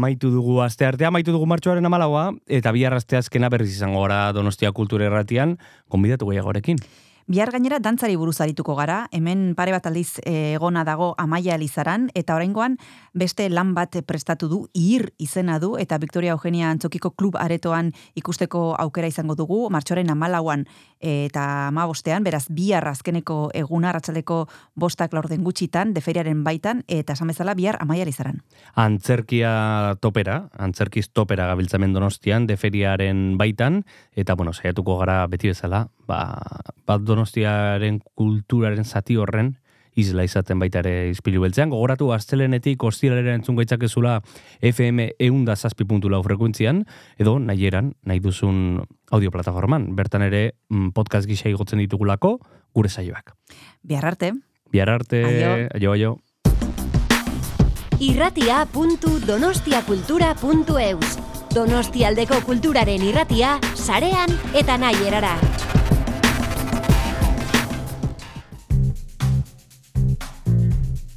Amaitu dugu aste arte, amaitu dugu martxoaren amalaua, eta bihar aste azkena berriz izango gara Donostia Kultura Erratian, konbidatu gehiagorekin. Bihar gainera dantzari buruz arituko gara, hemen pare bat aldiz eh, egona dago Amaia Elizaran, eta oraingoan beste lan bat prestatu du, ir izena du, eta Victoria Eugenia Antzokiko klub aretoan ikusteko aukera izango dugu, martxoren amalauan eta amabostean, beraz bihar azkeneko eguna ratzaldeko bostak laurden gutxitan, deferiaren baitan, eta esan bezala bihar Amaia Elizaran. Antzerkia topera, antzerkiz topera gabiltzamen donostian, deferiaren baitan, eta bueno, saiatuko gara beti bezala, ba, bat donostiaren kulturaren zati horren, isla izaten baita ere izpilu beltzean. Gogoratu astelenetik ostiralera entzun gaitzakezula FM eunda zazpi puntu lau frekuentzian, edo nahi eran, nahi duzun audioplataforman. Bertan ere mm, podcast gisa igotzen ditugulako gure saioak. Bihar arte. Bihar arte, Aio. aio, aio. irratia.donostiakultura.eus Donostialdeko kulturaren irratia, sarean eta nahi erara.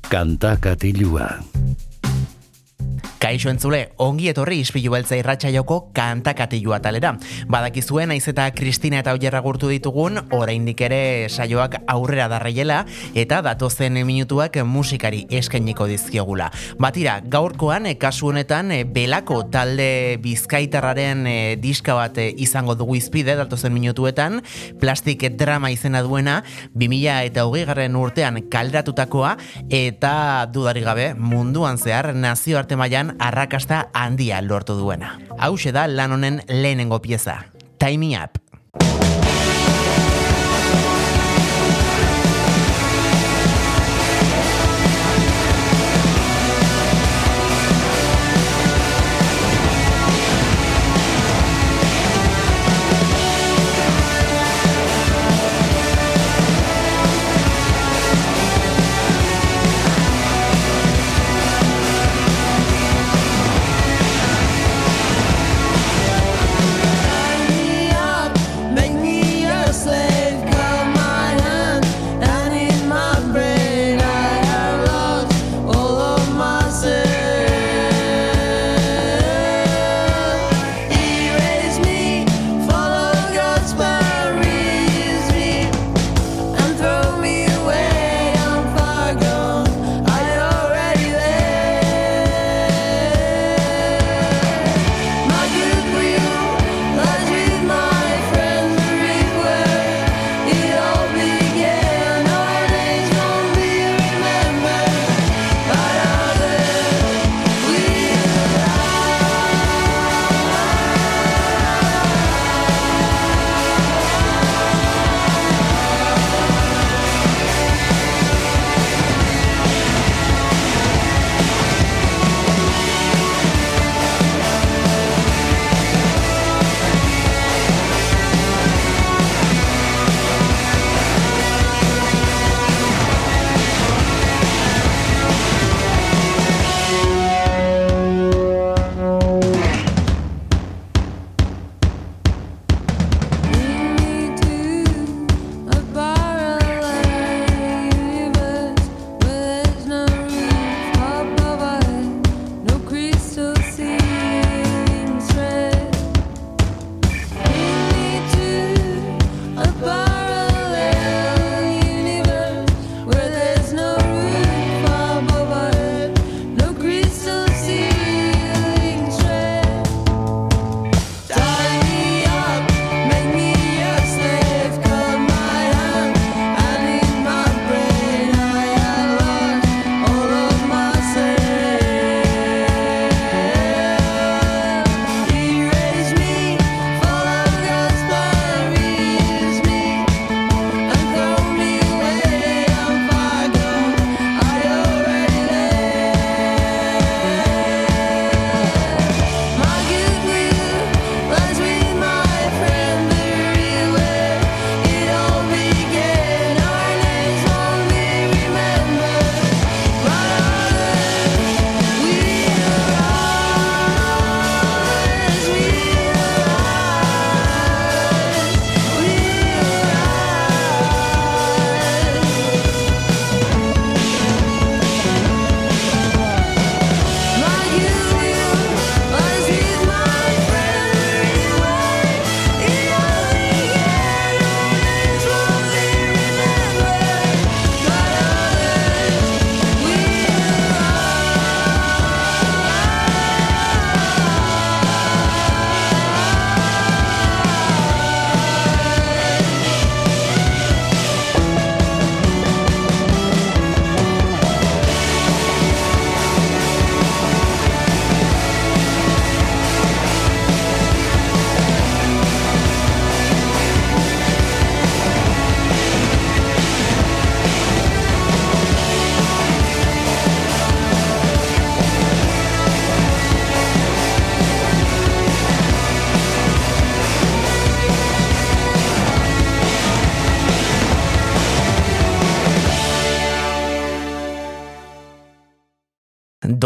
Kanta katilua. Kaixo entzule, ongi etorri ispilu beltza irratsaioko kantakatilua talera. Badakizue naiz eta Kristina eta Oierra gurtu ditugun, oraindik ere saioak aurrera darraiela eta datozen minutuak musikari eskainiko dizkiogula. Batira, gaurkoan, eh, kasu honetan, eh, belako talde bizkaitarraren eh, diska bat izango dugu izpide datozen minutuetan, plastik drama izena duena, 2000 eta hogei garren urtean kalderatutakoa, eta dudari gabe munduan zehar nazioarte mailan arrakasta handia lortu duena. Hau da lan honen lehenengo pieza. Time me up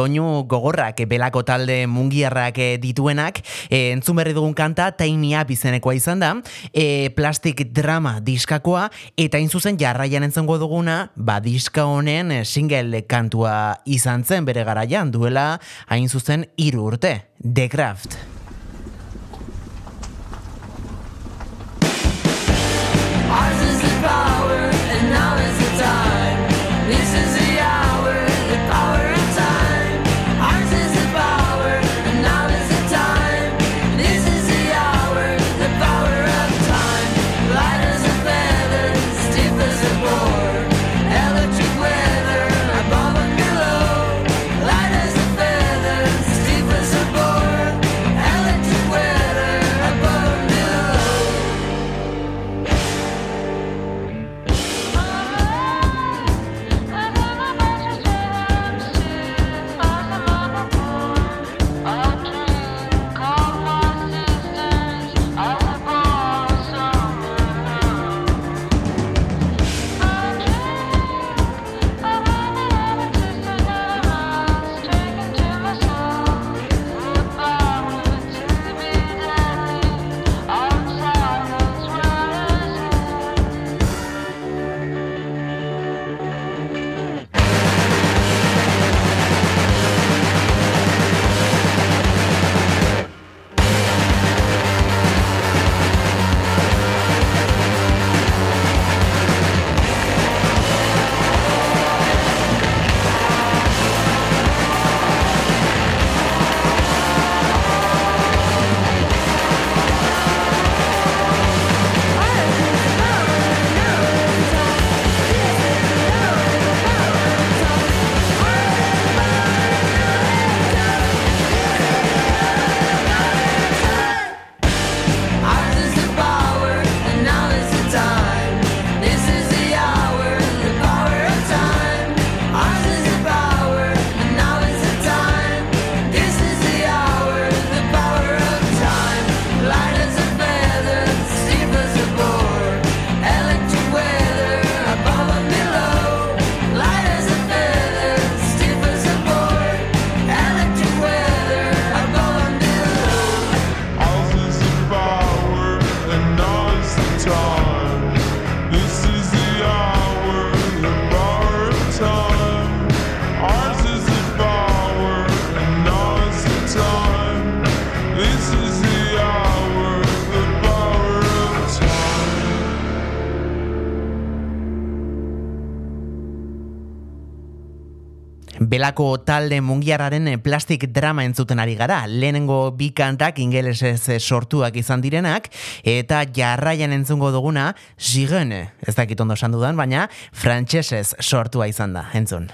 doinu gogorrak belako talde mungiarrak eh, dituenak, e, entzun berri dugun kanta Taimia bizenekoa izan da, eh, e, plastik drama diskakoa, eta inzuzen jarraian entzengo duguna, ba diska honen single kantua izan zen bere garaian duela hain zuzen hiru urte. The Craft. delako talde mungiarraren eh, plastik drama entzuten ari gara. Lehenengo bi kantak ingelesez eh, sortuak izan direnak, eta jarraian entzungo duguna, zigene, ez dakit ondo esan dudan, baina frantsesez sortua izan da, entzun.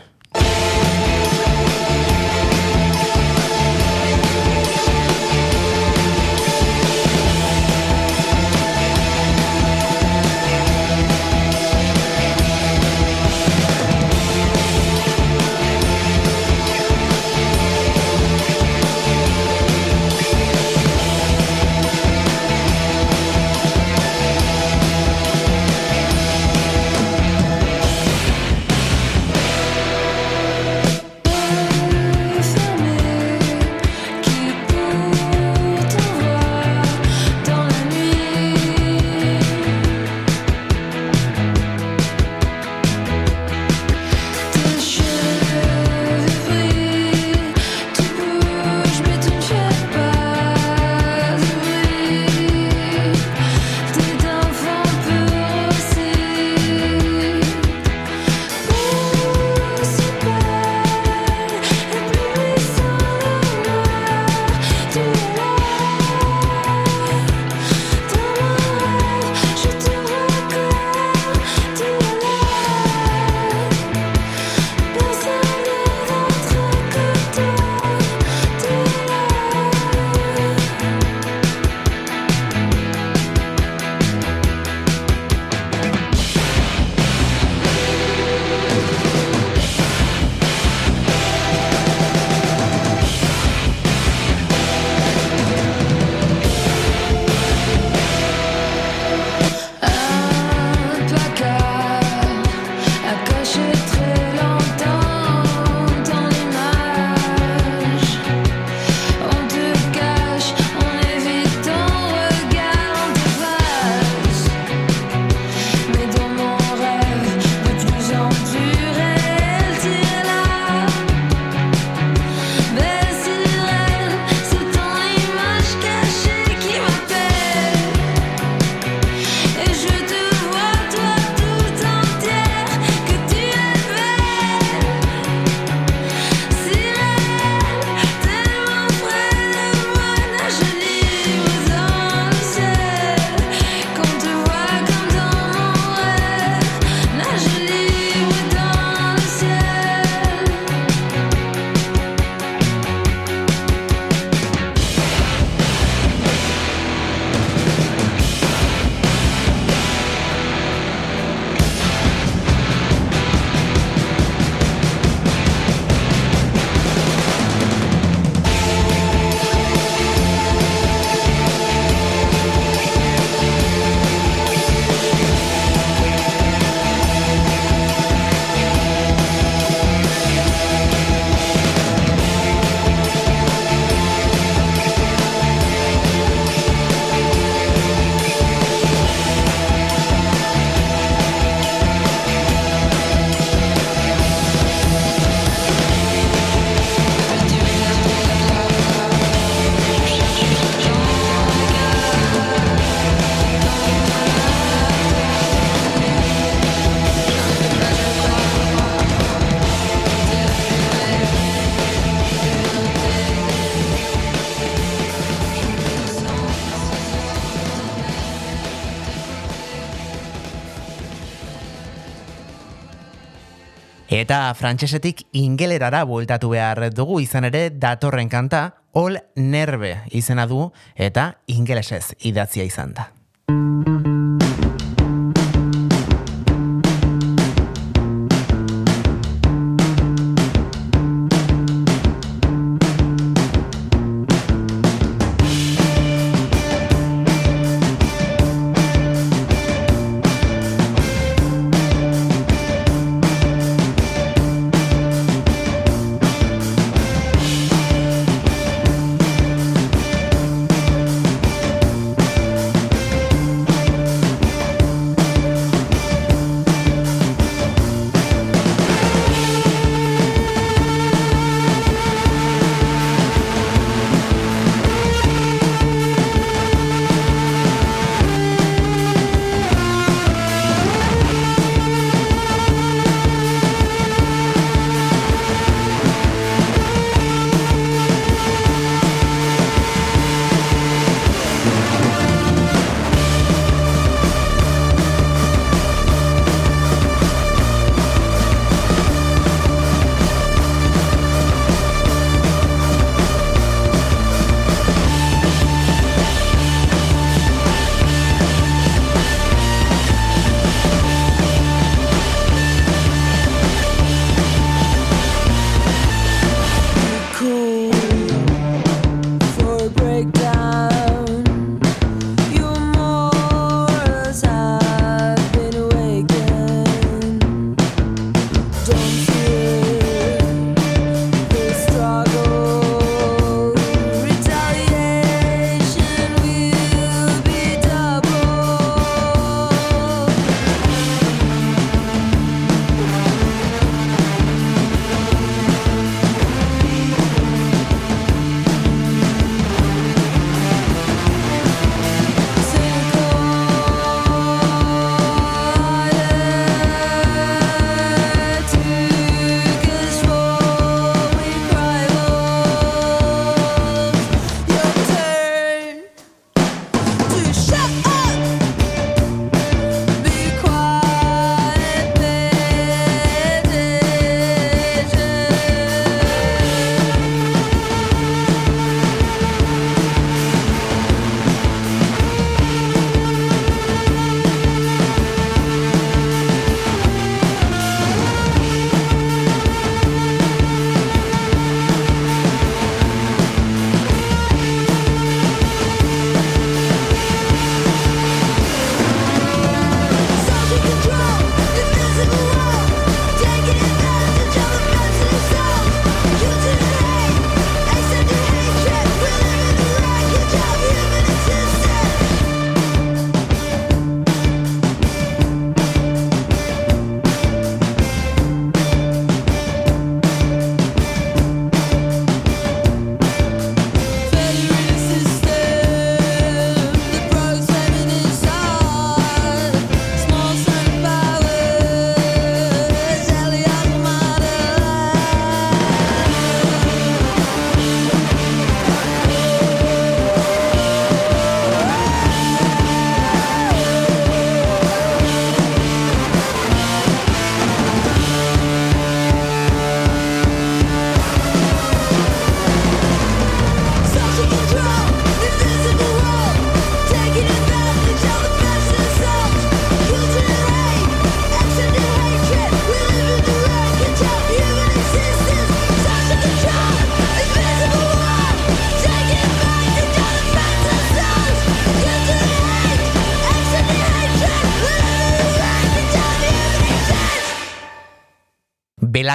Eta frantsesetik ingelerara bueltatu behar dugu izan ere datorren kanta All Nerve izena du eta ingelesez idatzia izan da.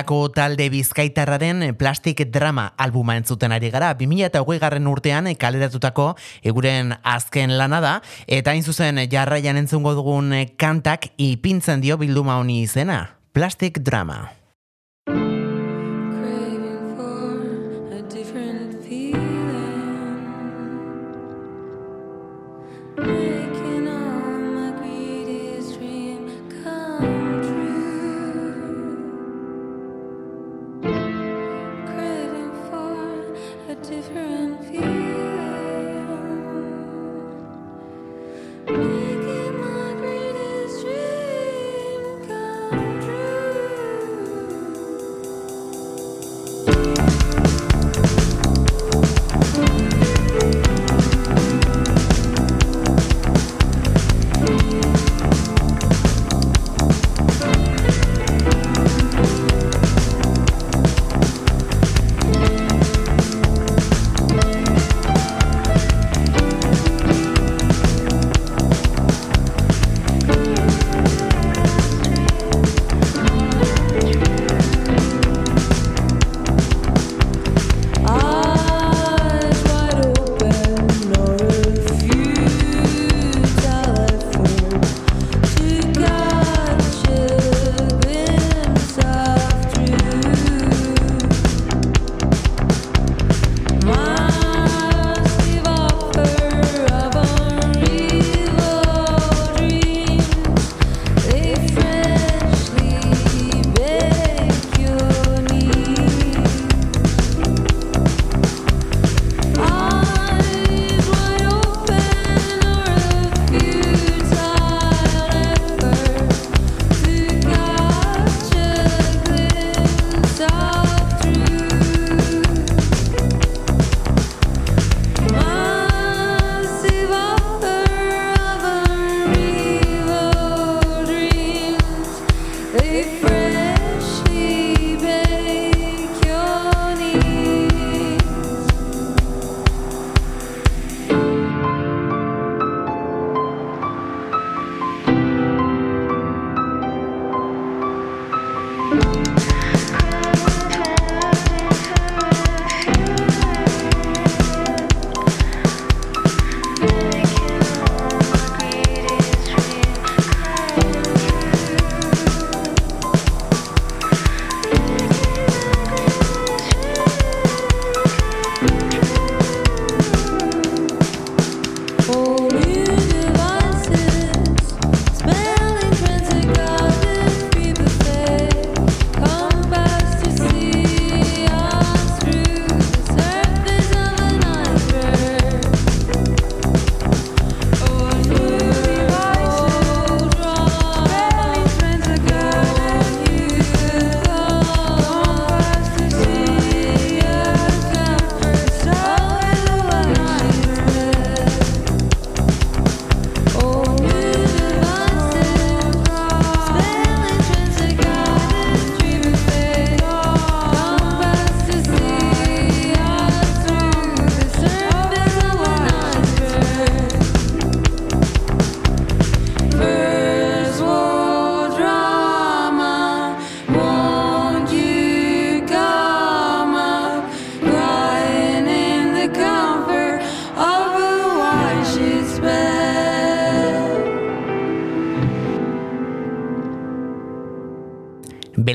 Belako talde bizkaitarraren Plastic Drama albuma entzuten ari gara. 2008 garren urtean kaleratutako eguren azken lana da. Eta hain zuzen jarraian entzungo dugun kantak ipintzen dio bilduma honi izena. Plastic Drama.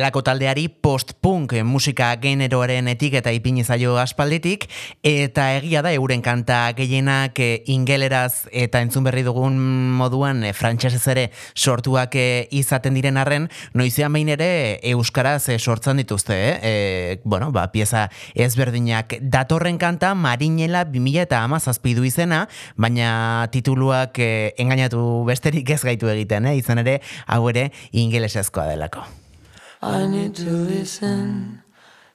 Belako taldeari post-punk musika generoaren etiketa ipini zaio aspalditik, eta egia da euren kanta gehienak eh, ingeleraz eta entzun berri dugun moduan eh, frantsesez ere sortuak eh, izaten diren arren, noizean behin ere euskaraz sortzen dituzte, eh? E, bueno, ba, pieza ezberdinak datorren kanta Marinela 2000 eta amazazpi du izena, baina tituluak engainatu besterik ez gaitu egiten, eh? izan ere, hau ere ingelesezkoa delako. I need to listen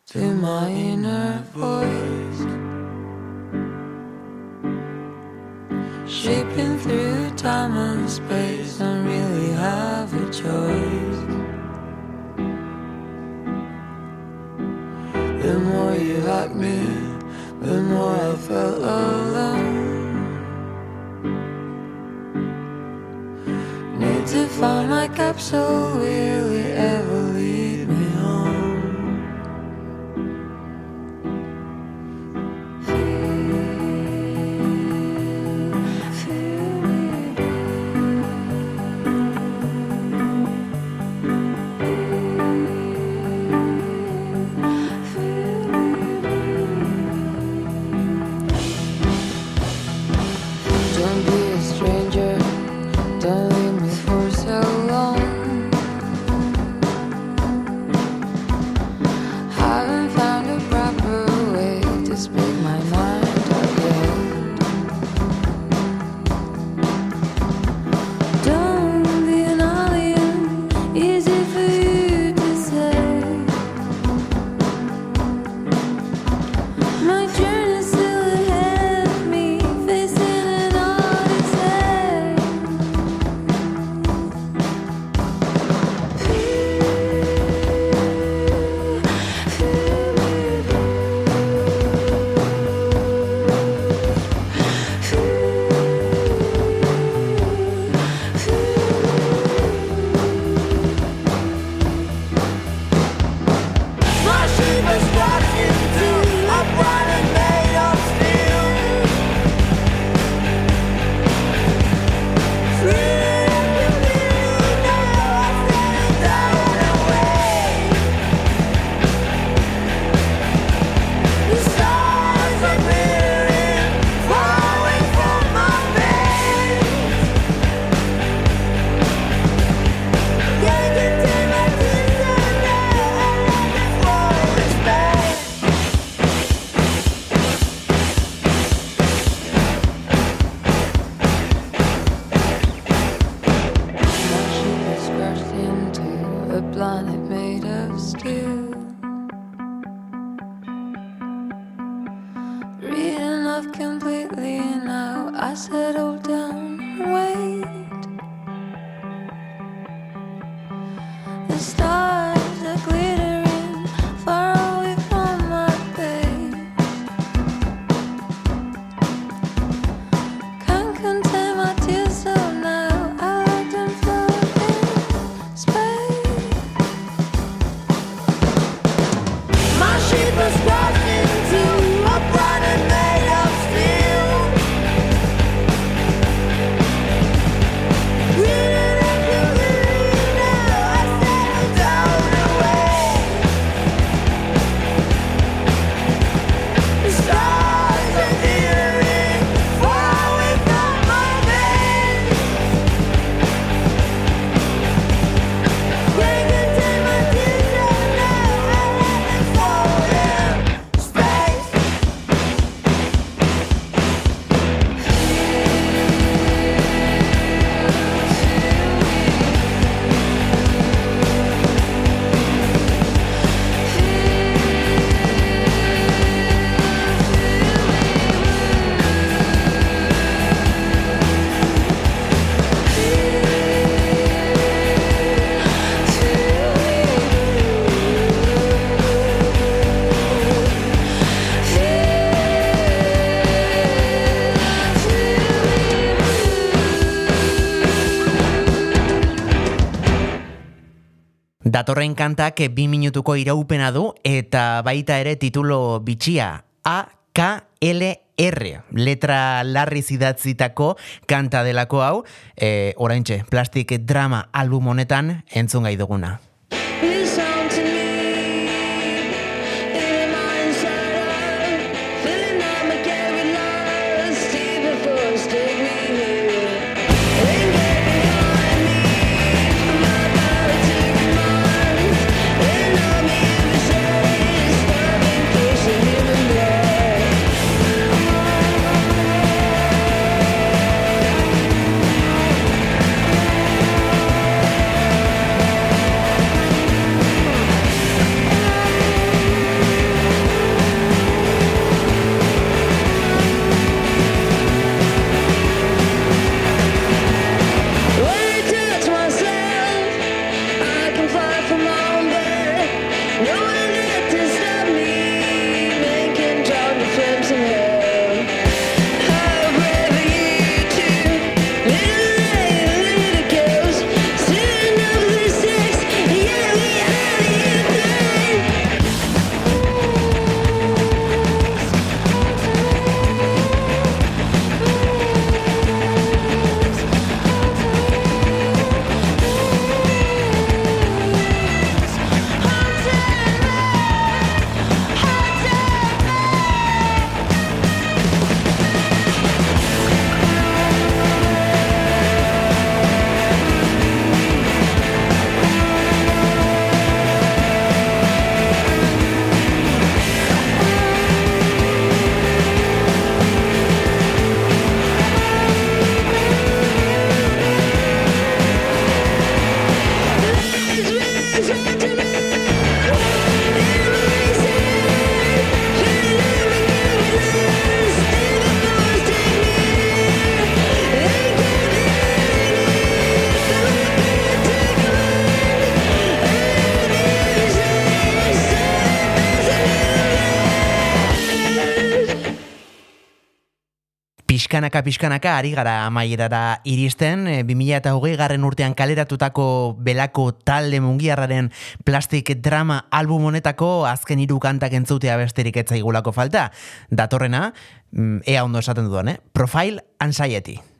to my inner voice. Shaping through time and space, don't really have a choice. The more you hug me, the more I felt alone. Need to find my capsule, it ever Datorren kantak bi minutuko iraupena du eta baita ere titulo bitxia A, K, L, R. Letra larri zidatzitako kanta delako hau, e, oraintxe, plastik drama album honetan entzun gai duguna. Pixkanaka pixkanaka ari gara amaierara iristen, e, 2008 garren urtean kaleratutako belako talde mungiarraren plastik drama album honetako azken hiru kantak entzutea besterik etzaigulako falta. Datorrena, mm, ea ondo esaten dudan, eh? Profile Anxiety.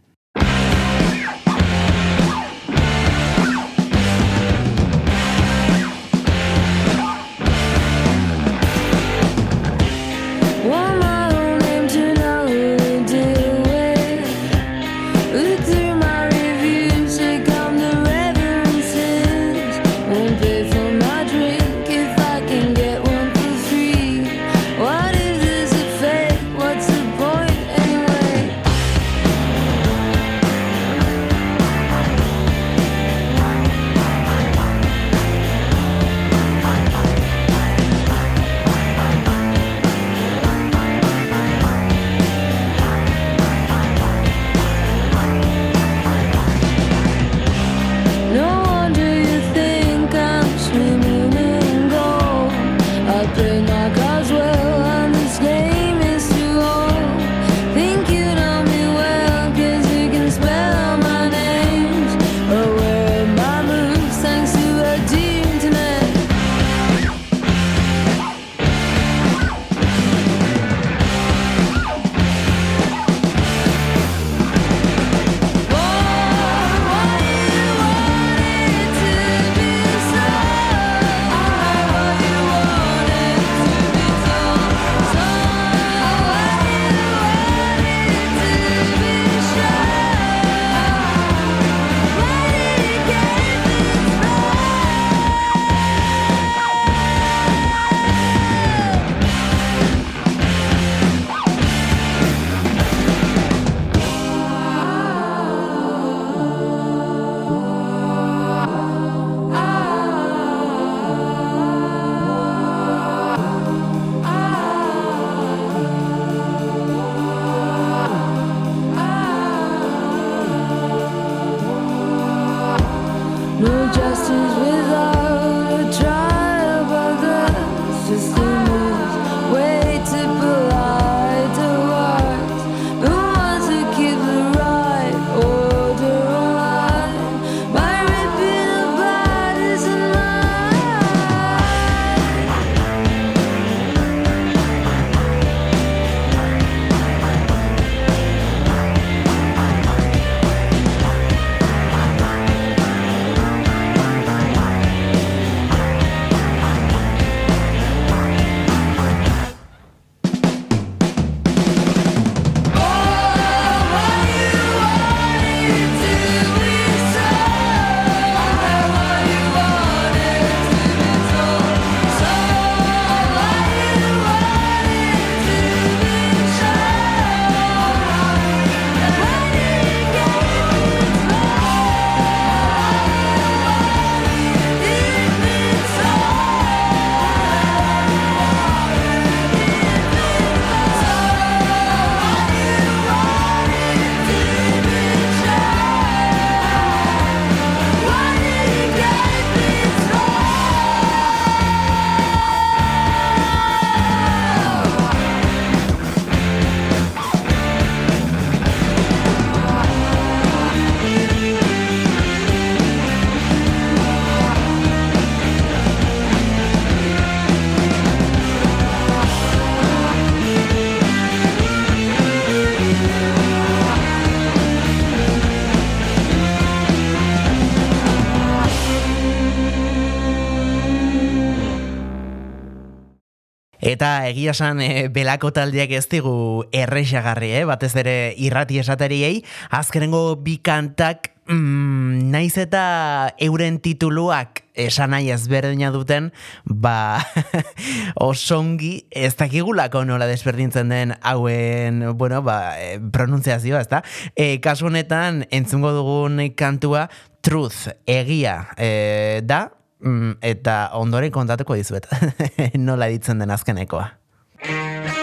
Egia esan e, belako taldeak ez digu errexagarri, eh? batez ere irrati esateriei, azkenengo bi kantak mm, naiz eta euren tituluak esan nahi ezberdina duten, ba osongi ez dakigulako nola desberdintzen den hauen, bueno, ba, e, pronuntziazioa, ezta? E, kasu honetan, entzungo dugun kantua, truth, egia, e, da, mm, eta ondoren kontatuko dizuet, nola ditzen den azkenekoa. Romance is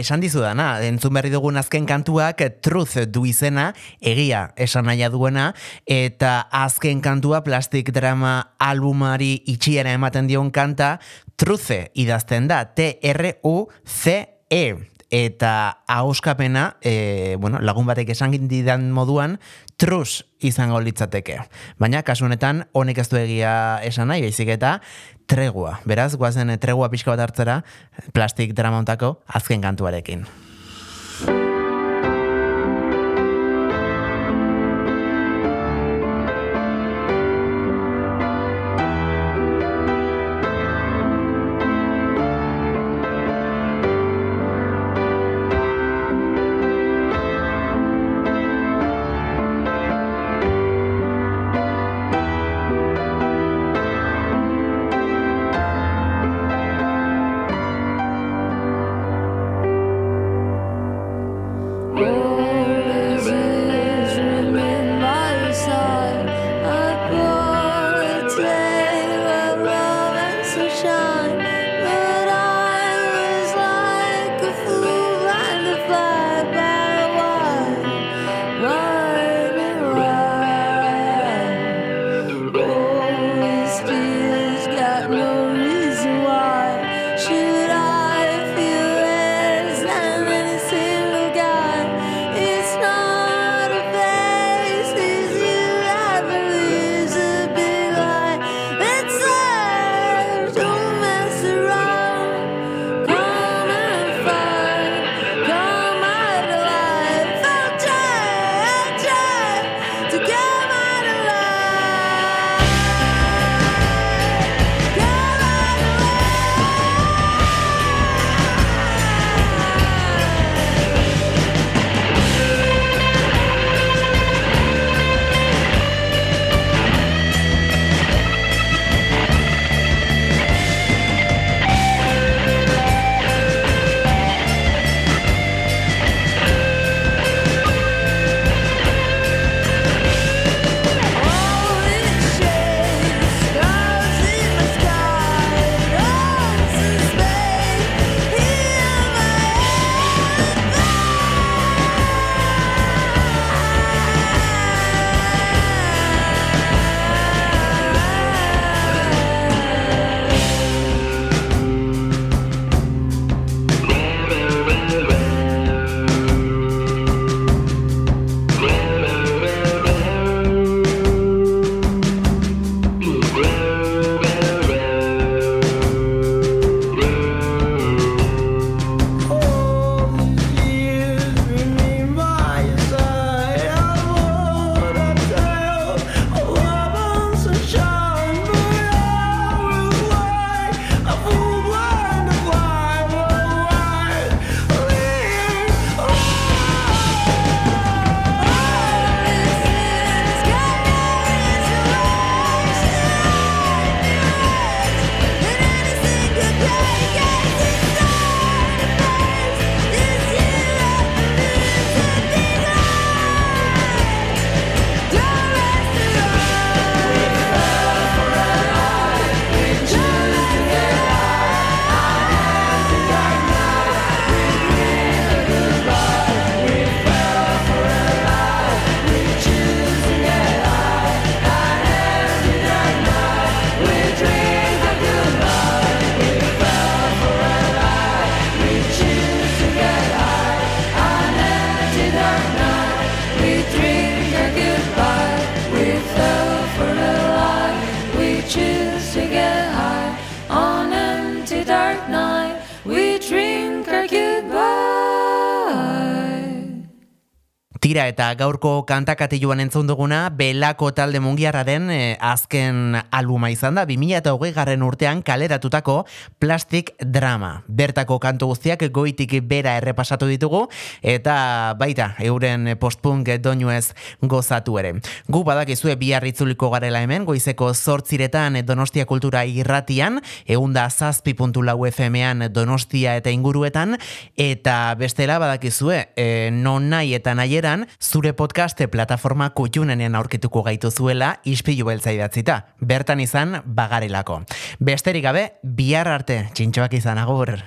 esan dizu dana, entzun berri dugun azken kantuak Truth du izena, egia esan nahi duena, eta azken kantua Plastic Drama albumari itxiera ematen dion kanta, Truce idazten da, T-R-U-C-E eta ahoskapena, e, bueno, lagun batek esan didan moduan, trus izango litzateke. Baina, kasu honetan, honek ez du egia esan nahi, baizik eta tregua. Beraz, guazen tregua pixka bat hartzera, plastik dramauntako azken kantuarekin. Eta gaurko kantakatiluan entzun duguna Belako talde mungiarraren eh, azken albuma izan da 2008 garren urtean kaleratutako Plastic Drama. Bertako kantu guztiak goitik bera errepasatu ditugu eta baita euren postpunk doinuez gozatu ere. Gu badakizue bihar itzuliko garela hemen goizeko zortziretan Donostia Kultura irratian, eunda zazpi puntu lau FM-ean Donostia eta inguruetan, eta bestela badakizue e, non nahi eta nahieran zure podcaste plataforma kutxunenean aurkituko gaitu zuela ispilu beltza idatzita. Bertan izan bagarelako. Besterik gabe, bihar arte, txintxoak izan agur.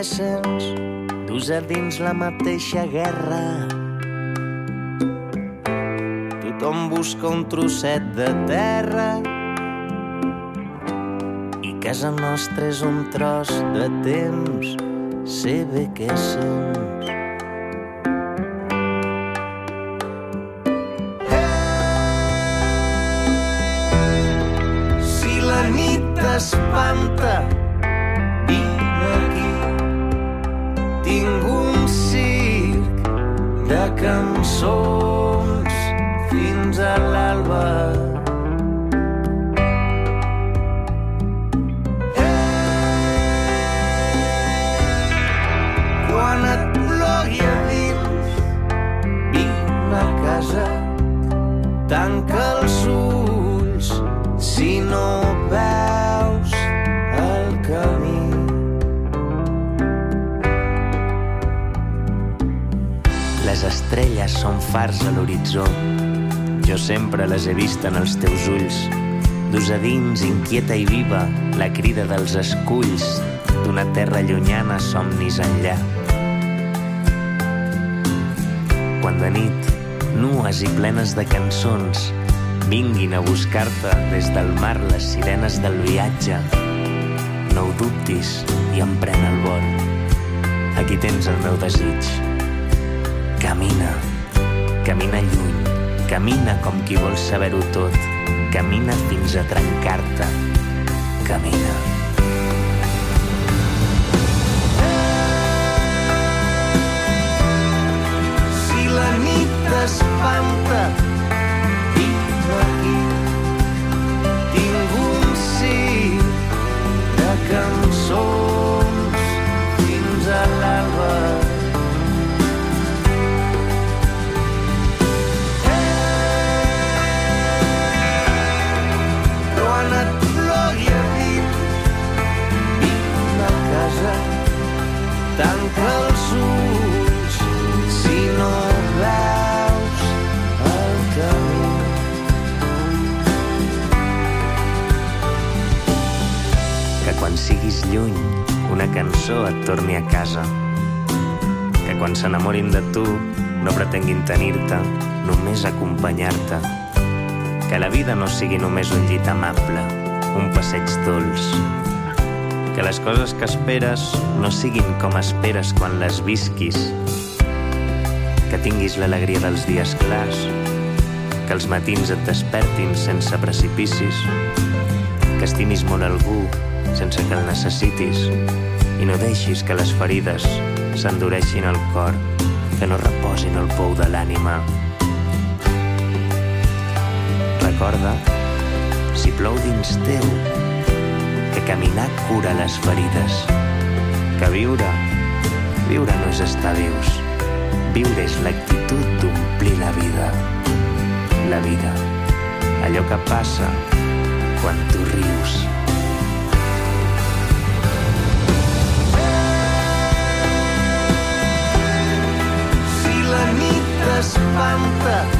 Sé bé què sents, dus a dins la mateixa guerra. Tothom busca un trosset de terra i casa nostra és un tros de temps. Sé bé què sents. Cançons fins a l'alba. Són fars a l'horitzó. Jo sempre les he vist en els teus ulls. Dus a dins, inquieta i viva, la crida dels esculls d'una terra llunyana, somnis enllà. Quan de nit, nues i plenes de cançons, vinguin a buscar-te des del mar les sirenes del viatge. No ho dubtis i empren el vol. Aquí tens el meu desig. Camina, camina lluny, camina com qui vol saber-ho tot. Camina fins a trencar-te. Camina. Si la nit t'espanta, vine aquí. Lluny, una cançó et torni a casa. Que quan s'enamorin de tu, no pretenguin tenir-te, només acompanyar-te. Que la vida no sigui només un llit amable, un passeig dolç. Que les coses que esperes no siguin com esperes quan les visquis. Que tinguis l'alegria dels dies clars. Que els matins et despertin sense precipicis. Que estimis molt algú sense que el necessitis i no deixis que les ferides s'endureixin al cor, que no reposin el pou de l'ànima. Recorda, si plou dins teu, que caminar cura les ferides, que viure, viure no és estar vius, viure és l'actitud d'omplir la vida. La vida, allò que passa quan tu rius. espanta